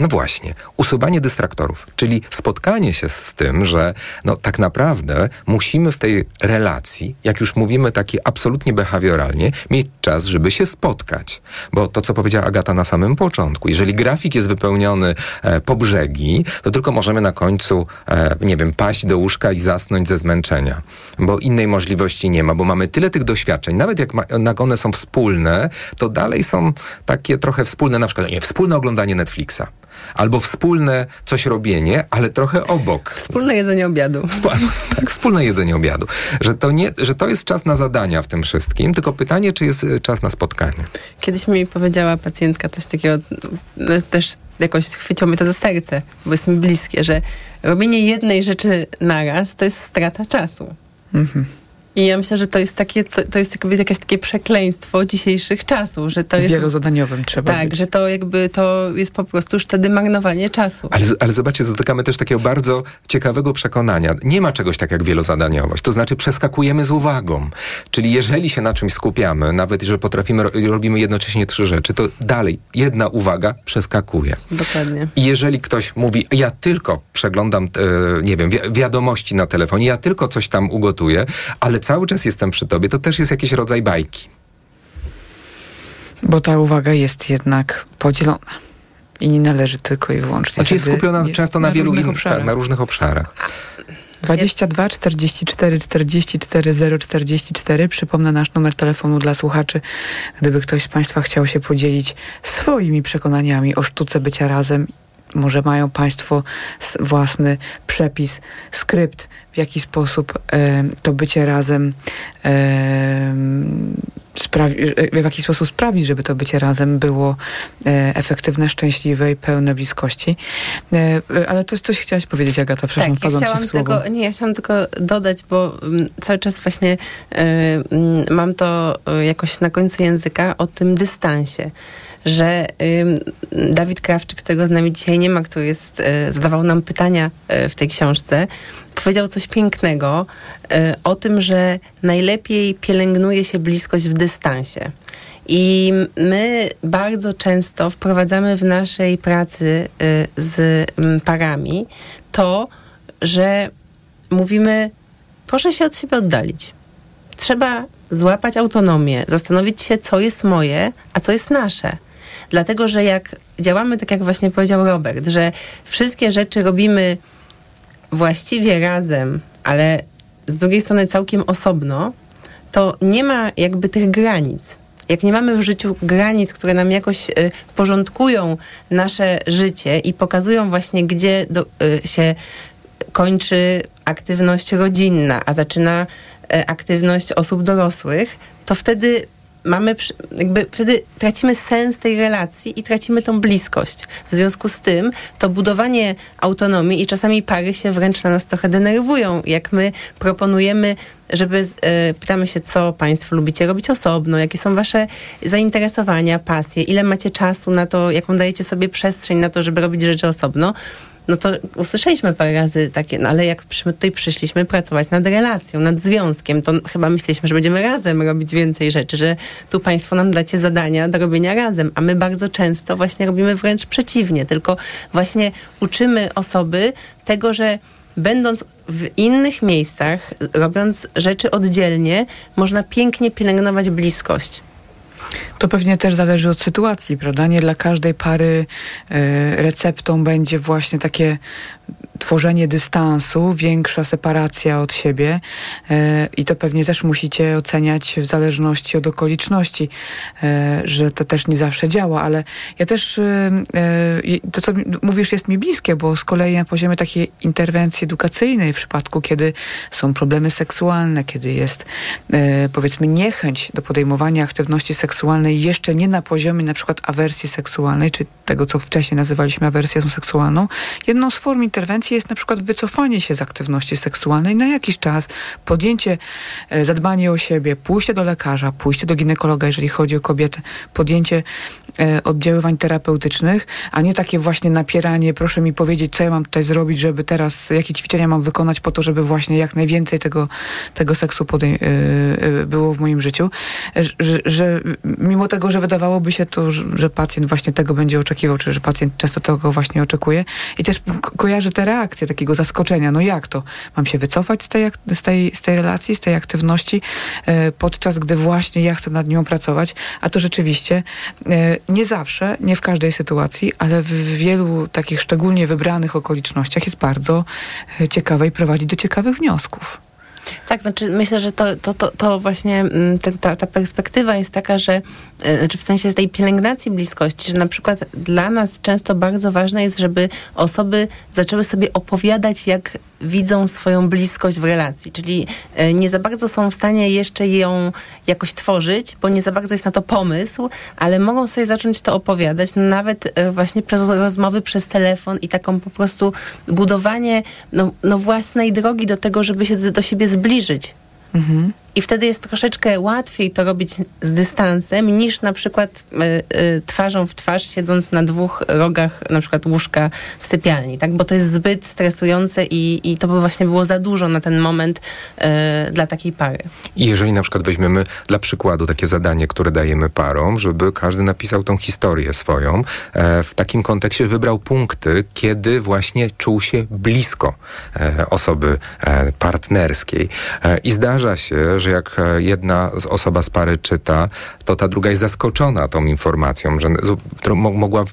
No właśnie, usuwanie dystraktorów, czyli spotkanie się z tym, że no tak naprawdę musimy w tej relacji, jak już mówimy taki absolutnie behawioralnie, mieć czas, żeby się spotkać. Bo to, co powiedziała Agata na samym początku, jeżeli grafik jest wypełniony e, po brzegi, to tylko możemy na końcu, e, nie wiem, paść do łóżka i zasnąć ze zmęczenia. Bo innej możliwości nie ma, bo mamy tyle tych doświadczeń, nawet jak, ma, jak one są wspólne, to dalej są takie trochę wspólne, na przykład nie, wspólne oglądanie Netflixa albo wspólne coś robienie, ale trochę obok. Wspólne jedzenie obiadu. tak, wspólne jedzenie obiadu. Że to, nie, że to jest czas na zadania w tym wszystkim, tylko pytanie, czy jest e, czas na spotkanie. Kiedyś mi powiedziała pacjentka coś takiego, no, też jakoś chwyciło mnie to za serce, bo jest mi bliskie, że robienie jednej rzeczy naraz to jest strata czasu. Mhm. I ja myślę, że to jest takie, to jest jakby jakieś takie przekleństwo dzisiejszych czasów, że to jest... Wielozadaniowym trzeba Tak, być. że to jakby to jest po prostu już wtedy marnowanie czasu. Ale, ale zobaczcie, dotykamy też takiego bardzo ciekawego przekonania. Nie ma czegoś tak jak wielozadaniowość. To znaczy przeskakujemy z uwagą. Czyli jeżeli się na czymś skupiamy, nawet jeżeli potrafimy, robimy jednocześnie trzy rzeczy, to dalej jedna uwaga przeskakuje. Dokładnie. I jeżeli ktoś mówi, ja tylko przeglądam, e, nie wiem, wi wiadomości na telefonie, ja tylko coś tam ugotuję, ale cały czas jestem przy tobie, to też jest jakiś rodzaj bajki. Bo ta uwaga jest jednak podzielona. I nie należy tylko i wyłącznie. Znaczy jest skupiona jest często na, na wielu innych obszarach. Tak, na różnych obszarach. 22 44 44 0 44. Przypomnę nasz numer telefonu dla słuchaczy, gdyby ktoś z Państwa chciał się podzielić swoimi przekonaniami o sztuce bycia razem może mają Państwo własny przepis, skrypt, w jaki sposób e, to bycie razem e, sprawi, w jaki sposób sprawić, żeby to bycie razem było e, efektywne, szczęśliwe i pełne bliskości. E, ale to coś chciałaś powiedzieć, Agata, przepraszam, tak, ja chciałam tylko, Nie, ja chciałam tylko dodać, bo m, mm, cały czas właśnie e, m, mm, mam to e, jakoś na końcu języka o tym dystansie że y, Dawid Krawczyk, którego z nami dzisiaj nie ma, który jest, y, zadawał nam pytania y, w tej książce, powiedział coś pięknego y, o tym, że najlepiej pielęgnuje się bliskość w dystansie. I my bardzo często wprowadzamy w naszej pracy z mm, parami to, że mówimy, proszę się od siebie oddalić. Trzeba złapać autonomię, zastanowić się, co jest moje, a co jest nasze. Dlatego, że jak działamy, tak jak właśnie powiedział Robert, że wszystkie rzeczy robimy właściwie razem, ale z drugiej strony całkiem osobno, to nie ma jakby tych granic. Jak nie mamy w życiu granic, które nam jakoś y, porządkują nasze życie i pokazują właśnie, gdzie do, y, się kończy aktywność rodzinna, a zaczyna y, aktywność osób dorosłych, to wtedy mamy, jakby wtedy tracimy sens tej relacji i tracimy tą bliskość. W związku z tym to budowanie autonomii i czasami pary się wręcz na nas trochę denerwują, jak my proponujemy żeby e, pytamy się, co Państwo lubicie robić osobno, jakie są Wasze zainteresowania, pasje, ile macie czasu na to, jaką dajecie sobie przestrzeń na to, żeby robić rzeczy osobno no to usłyszeliśmy parę razy takie, no ale jak my tutaj przyszliśmy pracować nad relacją, nad związkiem, to chyba myśleliśmy, że będziemy razem robić więcej rzeczy, że tu Państwo nam dacie zadania do robienia razem, a my bardzo często właśnie robimy wręcz przeciwnie, tylko właśnie uczymy osoby tego, że będąc w innych miejscach, robiąc rzeczy oddzielnie, można pięknie pielęgnować bliskość. To pewnie też zależy od sytuacji, prawda? Nie dla każdej pary y, receptą będzie właśnie takie tworzenie dystansu, większa separacja od siebie e, i to pewnie też musicie oceniać w zależności od okoliczności, e, że to też nie zawsze działa, ale ja też e, to, co mówisz, jest mi bliskie, bo z kolei na poziomie takiej interwencji edukacyjnej w przypadku, kiedy są problemy seksualne, kiedy jest powiedzmy niechęć do podejmowania aktywności seksualnej jeszcze nie na poziomie na przykład awersji seksualnej, czy tego, co wcześniej nazywaliśmy awersją seksualną, jedną z form interwencji jest na przykład wycofanie się z aktywności seksualnej na jakiś czas, podjęcie, e, zadbanie o siebie, pójście do lekarza, pójście do ginekologa, jeżeli chodzi o kobietę, podjęcie e, oddziaływań terapeutycznych, a nie takie właśnie napieranie, proszę mi powiedzieć, co ja mam tutaj zrobić, żeby teraz, jakie ćwiczenia mam wykonać po to, żeby właśnie jak najwięcej tego, tego seksu e, było w moim życiu, że, że mimo tego, że wydawałoby się to, że pacjent właśnie tego będzie oczekiwał, czy że pacjent często tego właśnie oczekuje. I też kojarzy te reakcje takiego zaskoczenia. No jak to? Mam się wycofać z tej, z tej, z tej relacji, z tej aktywności, e, podczas gdy właśnie ja chcę nad nią pracować, a to rzeczywiście e, nie zawsze, nie w każdej sytuacji, ale w wielu takich szczególnie wybranych okolicznościach jest bardzo e, ciekawe i prowadzi do ciekawych wniosków. Tak, znaczy myślę, że to, to, to, to właśnie mm, ten, ta, ta perspektywa jest taka, że e, znaczy w sensie tej pielęgnacji bliskości, że na przykład dla nas często bardzo ważne jest, żeby osoby zaczęły sobie opowiadać, jak widzą swoją bliskość w relacji, czyli e, nie za bardzo są w stanie jeszcze ją jakoś tworzyć, bo nie za bardzo jest na to pomysł, ale mogą sobie zacząć to opowiadać nawet e, właśnie przez rozmowy przez telefon i taką po prostu budowanie no, no własnej drogi do tego, żeby się do siebie zbliżyć. Mhm. I wtedy jest troszeczkę łatwiej to robić z dystansem, niż na przykład y, y, twarzą w twarz, siedząc na dwóch rogach na przykład łóżka w sypialni, tak? Bo to jest zbyt stresujące i, i to by właśnie było za dużo na ten moment y, dla takiej pary. I jeżeli na przykład weźmiemy dla przykładu takie zadanie, które dajemy parom, żeby każdy napisał tą historię swoją, e, w takim kontekście wybrał punkty, kiedy właśnie czuł się blisko e, osoby e, partnerskiej. I zdarza się, że jak e, jedna osoba z pary czyta, to ta druga jest zaskoczona tą informacją, że mogła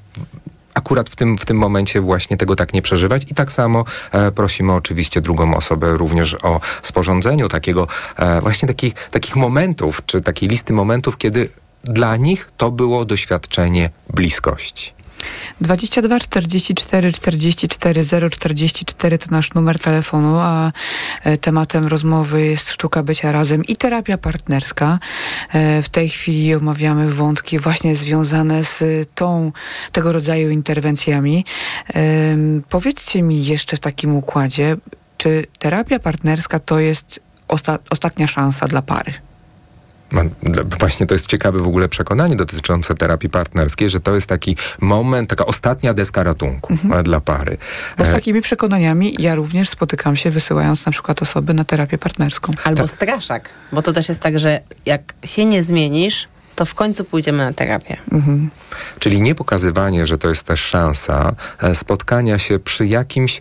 akurat w tym, w tym momencie właśnie tego tak nie przeżywać i tak samo e, prosimy oczywiście drugą osobę również o sporządzeniu takiego e, właśnie takich, takich momentów, czy takiej listy momentów, kiedy dla nich to było doświadczenie bliskości. 22 44 44 044 to nasz numer telefonu, a e, tematem rozmowy jest sztuka bycia razem i terapia partnerska. E, w tej chwili omawiamy wątki właśnie związane z tą, tego rodzaju interwencjami. Powiedzcie mi jeszcze w takim układzie, czy terapia partnerska to jest osta ostatnia szansa dla pary? Właśnie to jest ciekawe w ogóle przekonanie dotyczące terapii partnerskiej, że to jest taki moment, taka ostatnia deska ratunku mhm. dla pary. Bo z e, takimi przekonaniami ja również spotykam się, wysyłając na przykład osoby na terapię partnerską. Albo Ta... straszak, bo to też jest tak, że jak się nie zmienisz, to w końcu pójdziemy na terapię. Mhm. Czyli nie pokazywanie, że to jest też szansa e, spotkania się przy jakimś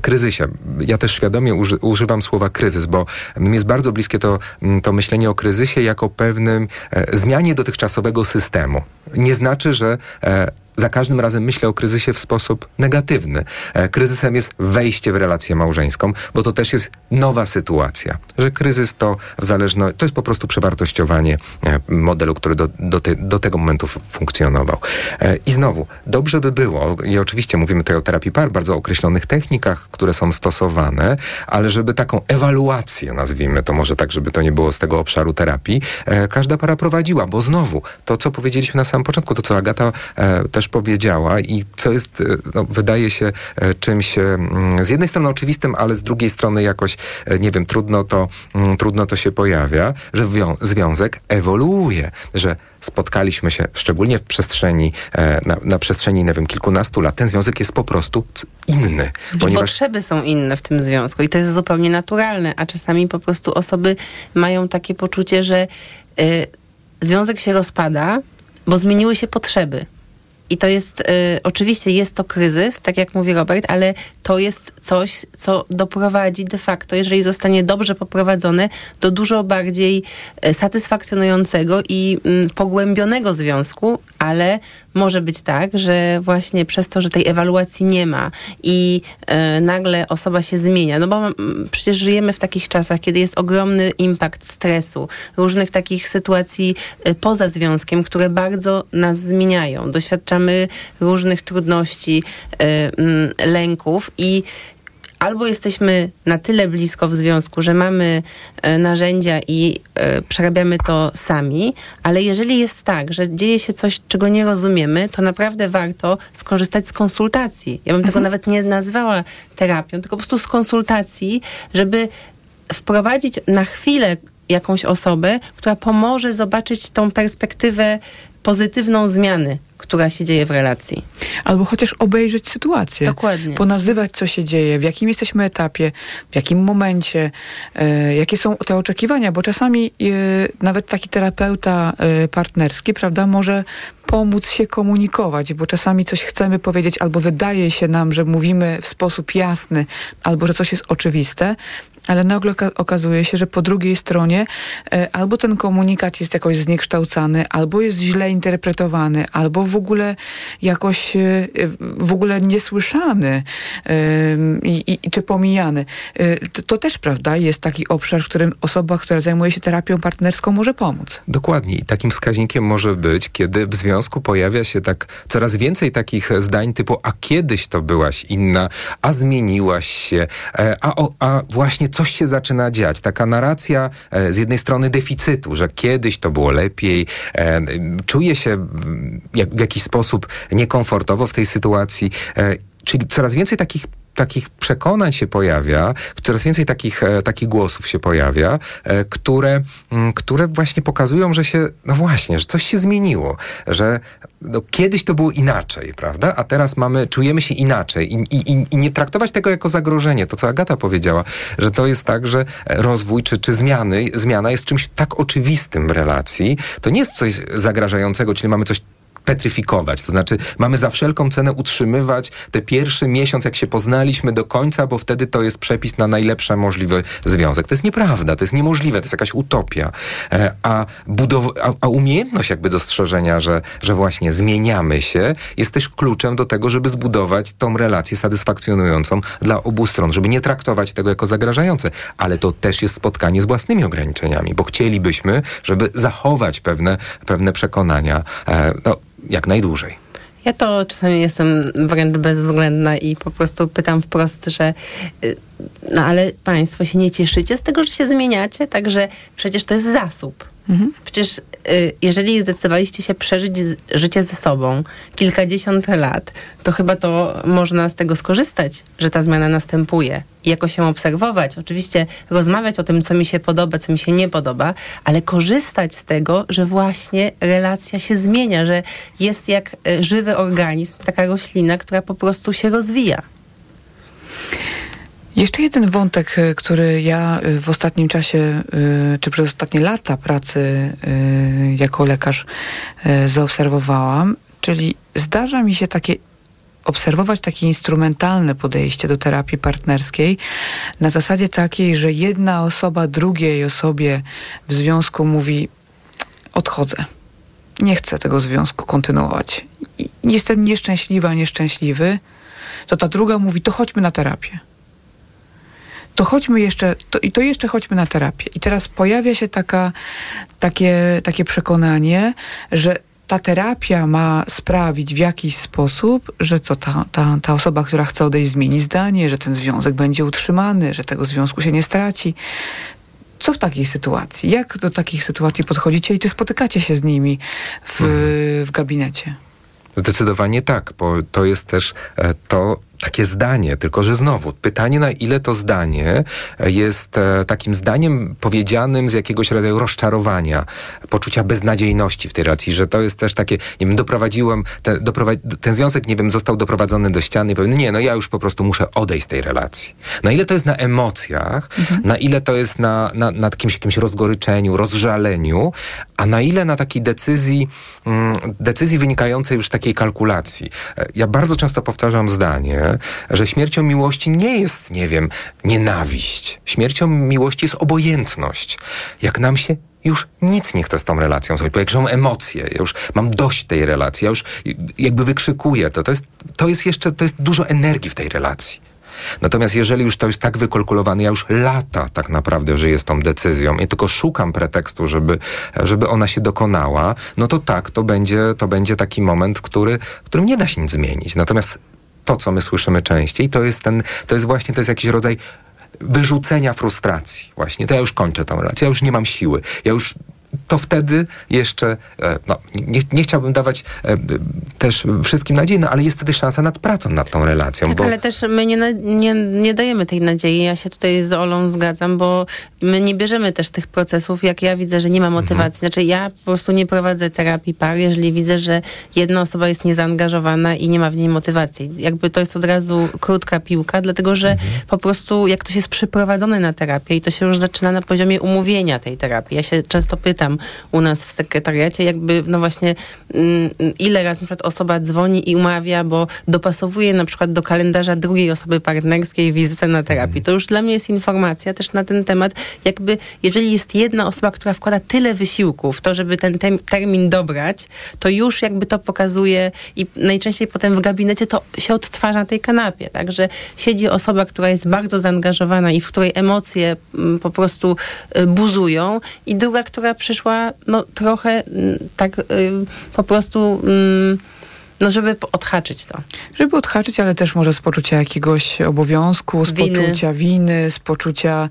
kryzysie. Ja też świadomie uży, używam słowa kryzys, bo mi jest bardzo bliskie to, to myślenie o kryzysie jako pewnym e, zmianie dotychczasowego systemu. Nie znaczy, że e, za każdym razem myślę o kryzysie w sposób negatywny. E, kryzysem jest wejście w relację małżeńską, bo to też jest nowa sytuacja. Że kryzys to w zależności, to jest po prostu przewartościowanie e, modelu, który do, do, te, do tego momentu funkcjonował. E, I znowu, dobrze by było, i oczywiście mówimy tutaj o terapii par, bardzo określonych technikach, które są stosowane, ale żeby taką ewaluację, nazwijmy to może tak, żeby to nie było z tego obszaru terapii, każda para prowadziła, bo znowu, to co powiedzieliśmy na samym początku, to co Agata też powiedziała i co jest, e, no, wydaje się e, czymś e, z jednej strony oczywistym, ale z drugiej strony jakoś, nie wiem, trudno to, trudno to się pojawia, że związek ewoluuje, że spotkaliśmy się, szczególnie w przestrzeni, na, na przestrzeni, nie wiem, kilkunastu lat, ten związek jest po prostu inny. Ponieważ... Potrzeby są inne w tym związku i to jest zupełnie naturalne, a czasami po prostu osoby mają takie poczucie, że y, związek się rozpada, bo zmieniły się potrzeby. I to jest, y, oczywiście jest to kryzys, tak jak mówi Robert, ale to jest coś, co doprowadzi de facto, jeżeli zostanie dobrze poprowadzone, do dużo bardziej y, satysfakcjonującego i y, pogłębionego związku, ale może być tak, że właśnie przez to, że tej ewaluacji nie ma i y, nagle osoba się zmienia, no bo przecież żyjemy w takich czasach, kiedy jest ogromny impact stresu, różnych takich sytuacji y, poza związkiem, które bardzo nas zmieniają. Doświadczamy doświadczamy różnych trudności, e, mm, lęków i albo jesteśmy na tyle blisko w związku, że mamy e, narzędzia i e, przerabiamy to sami, ale jeżeli jest tak, że dzieje się coś, czego nie rozumiemy, to naprawdę warto skorzystać z konsultacji. Ja bym tego mhm. nawet nie nazwała terapią, tylko po prostu z konsultacji, żeby wprowadzić na chwilę jakąś osobę, która pomoże zobaczyć tą perspektywę pozytywną zmiany która się dzieje w relacji. Albo chociaż obejrzeć sytuację. Dokładnie. Ponazywać, co się dzieje, w jakim jesteśmy etapie, w jakim momencie, e, jakie są te oczekiwania, bo czasami e, nawet taki terapeuta e, partnerski, prawda, może pomóc się komunikować, bo czasami coś chcemy powiedzieć, albo wydaje się nam, że mówimy w sposób jasny, albo że coś jest oczywiste, ale nagle okazuje się, że po drugiej stronie e, albo ten komunikat jest jakoś zniekształcany, albo jest źle interpretowany, albo w ogóle jakoś e, w ogóle niesłyszany i, i, czy pomijany. E, to, to, też, prawda, jest taki obszar, w którym osoba, która zajmuje się terapią partnerską może pomóc. Dokładnie. I takim wskaźnikiem może być, kiedy w związku pojawia się tak coraz więcej takich zdań typu, a kiedyś to byłaś inna, a zmieniłaś się, a, a właśnie coś się zaczyna dziać. Taka narracja z jednej strony deficytu, że kiedyś to było lepiej, czuje się jak, w jakiś sposób niekomfortowo w tej sytuacji. E, czyli coraz więcej takich takich przekonań się pojawia, coraz więcej takich, e, takich głosów się pojawia, e, które, mm, które właśnie pokazują, że się, no właśnie, że coś się zmieniło, że no, kiedyś to było inaczej, prawda? A teraz mamy, czujemy się inaczej i, i, i nie traktować tego jako zagrożenie. To, co Agata powiedziała, że to jest tak, że rozwój czy, czy zmiany, zmiana jest czymś tak oczywistym w relacji. To nie jest coś zagrażającego, czyli mamy coś petryfikować. To znaczy, mamy za wszelką cenę utrzymywać te pierwszy miesiąc, jak się poznaliśmy do końca, bo wtedy to jest przepis na najlepszy możliwy związek. To jest nieprawda, to jest niemożliwe, to jest jakaś utopia. E, a, budow- a, a umiejętność jakby dostrzeżenia, że, że właśnie zmieniamy się, jest też kluczem do tego, żeby zbudować tą relację satysfakcjonującą dla obu stron, żeby nie traktować tego jako zagrażające. Ale to też jest spotkanie z własnymi ograniczeniami, bo chcielibyśmy, żeby zachować pewne, pewne przekonania. E, no, jak najdłużej. Ja to czasami jestem wręcz bezwzględna i po prostu pytam wprost, że y, no ale państwo się nie cieszycie z tego, że się zmieniacie, także przecież to jest zasób. Mhm. Przecież y, jeżeli zdecydowaliście się przeżyć życie ze sobą kilkadziesiąt lat, to chyba to można z tego skorzystać, że ta zmiana następuje i jakoś się obserwować. Oczywiście rozmawiać o tym, co mi się podoba, co mi się nie podoba, ale korzystać z tego, że właśnie relacja się zmienia, że jest jak y, żywy organizm, taka roślina, która po prostu się rozwija. Jeszcze jeden wątek, y, który ja y, w ostatnim czasie, y, czy przez ostatnie lata pracy jako lekarz zaobserwowałam, czyli zdarza mi się takie obserwować takie instrumentalne podejście do terapii partnerskiej na zasadzie takiej, że jedna osoba drugiej osobie w związku mówi odchodzę. Nie chcę tego związku kontynuować. Jestem nieszczęśliwa, nieszczęśliwy. To ta druga mówi, to chodźmy na terapię to chodźmy jeszcze, to, i to jeszcze chodźmy na terapię. I teraz pojawia się taka, takie, takie przekonanie, że ta terapia ma sprawić w jakiś sposób, że co ta, ta, ta osoba, która chce odejść, zmieni zdanie, że ten związek będzie utrzymany, że tego związku się nie straci. Co w takiej sytuacji? Jak do takich sytuacji podchodzicie i czy spotykacie się z nimi w, mhm. w gabinecie? Zdecydowanie tak, bo to jest też e, to, takie zdanie, tylko że znowu pytanie, na ile to zdanie jest e, takim zdaniem powiedzianym z jakiegoś rodzaju rozczarowania, poczucia beznadziejności w tej relacji, że to jest też takie, nie wiem, doprowadziłem, te, ten związek, nie wiem, został doprowadzony do ściany i powiem, nie, no ja już po prostu muszę odejść z tej relacji. Na ile to jest na emocjach, mhm. na ile to jest na, na, na jakimś, jakimś rozgoryczeniu, rozżaleniu, a na ile na takiej decyzji, mm, decyzji wynikającej już z takiej kalkulacji. E, ja bardzo często powtarzam zdanie, że śmiercią miłości nie jest, nie wiem, nienawiść. Śmiercią miłości jest obojętność. Jak nam się już nic nie chce z tą relacją zrobić, są emocje, ja już mam dość tej relacji, ja już jakby wykrzykuję to, to jest, to jest jeszcze, to jest dużo energii w tej relacji. Natomiast jeżeli już to jest tak wykalkulowane, ja już lata tak naprawdę żyję z tą decyzją i tylko szukam pretekstu, żeby, żeby ona się dokonała, no to tak, to będzie, to będzie taki moment, który, w którym nie da się nic zmienić. Natomiast to, co my słyszymy częściej, to jest ten, to jest właśnie, to jest jakiś rodzaj wyrzucenia frustracji. Właśnie, to ja już kończę tą relację, ja już nie mam siły, ja już to wtedy jeszcze, e, no, nie, nie chciałbym dawać e, też wszystkim nadziei, no, ale jest wtedy szansa nad pracą nad tą relacją. Tak, bo... ale też my nie, nie, nie dajemy tej nadziei. Ja się tutaj z Olą zgadzam, bo my nie bierzemy też tych procesów, jak ja widzę, że nie ma motywacji. Mhm. Znaczy ja po prostu nie prowadzę terapii par, jeżeli widzę, że jedna osoba jest niezaangażowana i nie ma w niej motywacji. Jakby to jest od razu krótka piłka, dlatego że mhm. po prostu jak ktoś jest przyprowadzony na terapię i to się już zaczyna na poziomie umówienia tej terapii. Ja się często pytam, pytam u nas w sekretariacie, jakby, no właśnie, mm, ile razy na przykład osoba dzwoni i umawia, bo dopasowuje na przykład do kalendarza drugiej osoby partnerskiej wizytę na terapii. To już dla mnie jest informacja też na ten temat, jakby, jeżeli jest jedna osoba, która wkłada tyle wysiłku w to, żeby ten termin dobrać, to już jakby to pokazuje i najczęściej potem w gabinecie to się odtwarza na tej kanapie, także siedzi osoba, która jest bardzo zaangażowana i w której emocje mm, po prostu y, buzują i druga, która przy przyszła no, trochę mm, tak y, po prostu... Y, no, żeby odhaczyć to. Żeby odhaczyć, ale też może z poczucia jakiegoś obowiązku, z winy. poczucia winy, z poczucia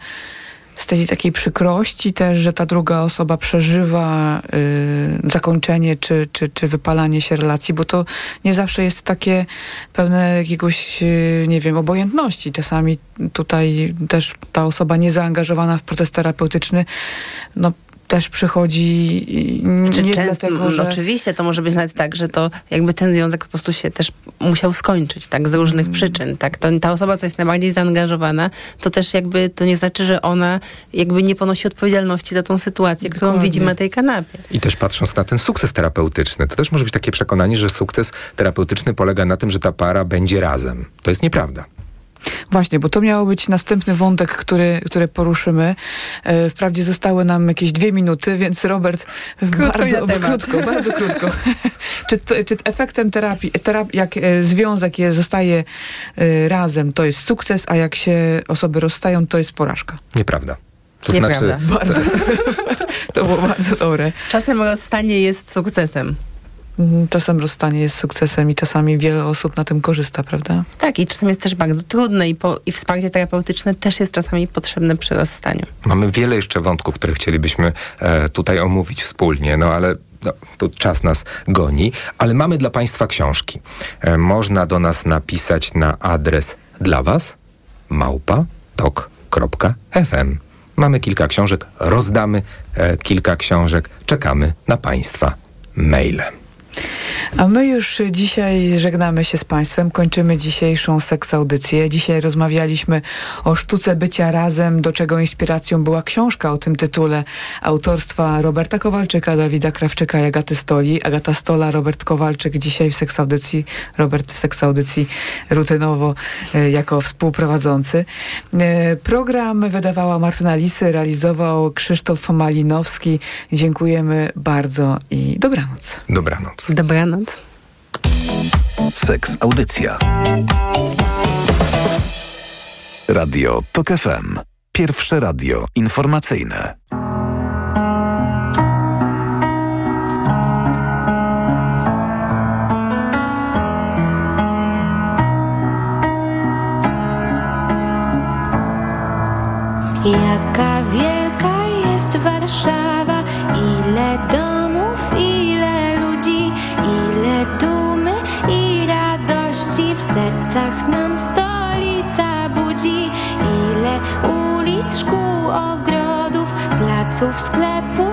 z tej takiej przykrości też, że ta druga osoba przeżywa y, zakończenie czy, czy, czy wypalanie się relacji, bo to nie zawsze jest takie pełne jakiegoś, y, nie wiem, obojętności. Czasami tutaj też ta osoba niezaangażowana w proces terapeutyczny, no też przychodzi Czy nie często, dlatego, że... Oczywiście, to może być nawet tak, że to jakby ten związek po prostu się też musiał skończyć, tak, z różnych mm. przyczyn, tak. To, ta osoba, co jest najbardziej zaangażowana, to też jakby, to nie znaczy, że ona jakby nie ponosi odpowiedzialności za tą sytuację, Dokładnie. którą widzimy na tej kanapie. I też patrząc na ten sukces terapeutyczny, to też może być takie przekonanie, że sukces terapeutyczny polega na tym, że ta para będzie razem. To jest nieprawda. Właśnie, bo to miało być następny wątek, który, który poruszymy. E, wprawdzie zostały nam jakieś dwie minuty, więc Robert, krótko bardzo, krótko, bardzo krótko. czy, czy efektem terapii, terapii jak e, związek je, zostaje e, razem, to jest sukces, a jak się osoby rozstają, to jest porażka? Nieprawda. To Nieprawda. znaczy... Bardzo. to było bardzo dobre. Czasem rozstanie jest sukcesem. Mhm, czasem rozstanie jest sukcesem i czasami wiele osób na tym korzysta, prawda? Tak, i czasem jest też bardzo trudne i, po, i wsparcie terapeutyczne też jest czasami potrzebne przy rozstaniu. Mamy wiele jeszcze wątków, które chcielibyśmy e, tutaj omówić wspólnie, no ale no, tu czas nas goni, ale mamy dla Państwa książki. E, można do nas napisać na adres dla Was małpa tok.fm. Mamy kilka książek, rozdamy e, kilka książek, czekamy na Państwa maile. A my już dzisiaj żegnamy się z Państwem, kończymy dzisiejszą seks audycję. Dzisiaj rozmawialiśmy o sztuce bycia razem, do czego inspiracją była książka o tym tytule autorstwa Roberta Kowalczyka, Dawida Krawczyka i Agaty Stoli. Agata Stola, Robert Kowalczyk dzisiaj w seks audycji, Robert w seks audycji rutynowo e, jako współprowadzący. E, program wydawała Martyna Lisy, realizował Krzysztof Malinowski. Dziękujemy bardzo i dobranoc. Dobranoc. Dobranoc. Seks Audycja. Radio TOK FM. Pierwsze radio informacyjne. Jaka wielka jest Warszawa, ile domów, ile ludzi, ile dumy i radości w sercach nam stolica budzi. Ile ulic, szkół, ogrodów, placów, sklepów,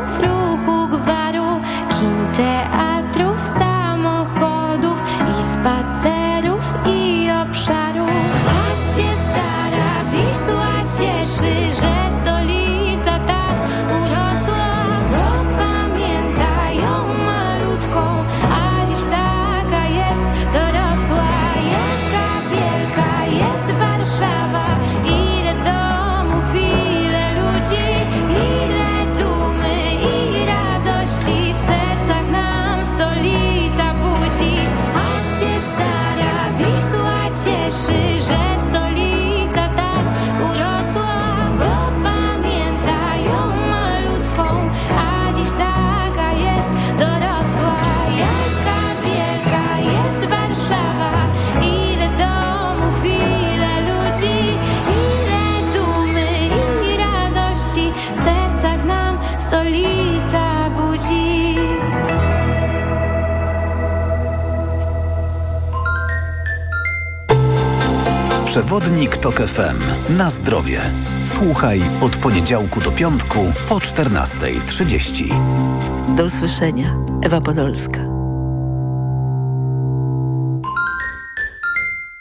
Przewodnik TOK FM. Na zdrowie. Słuchaj od poniedziałku do piątku po 14.30. Do usłyszenia. Ewa Podolska.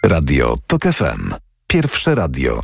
Radio TOK FM. Pierwsze radio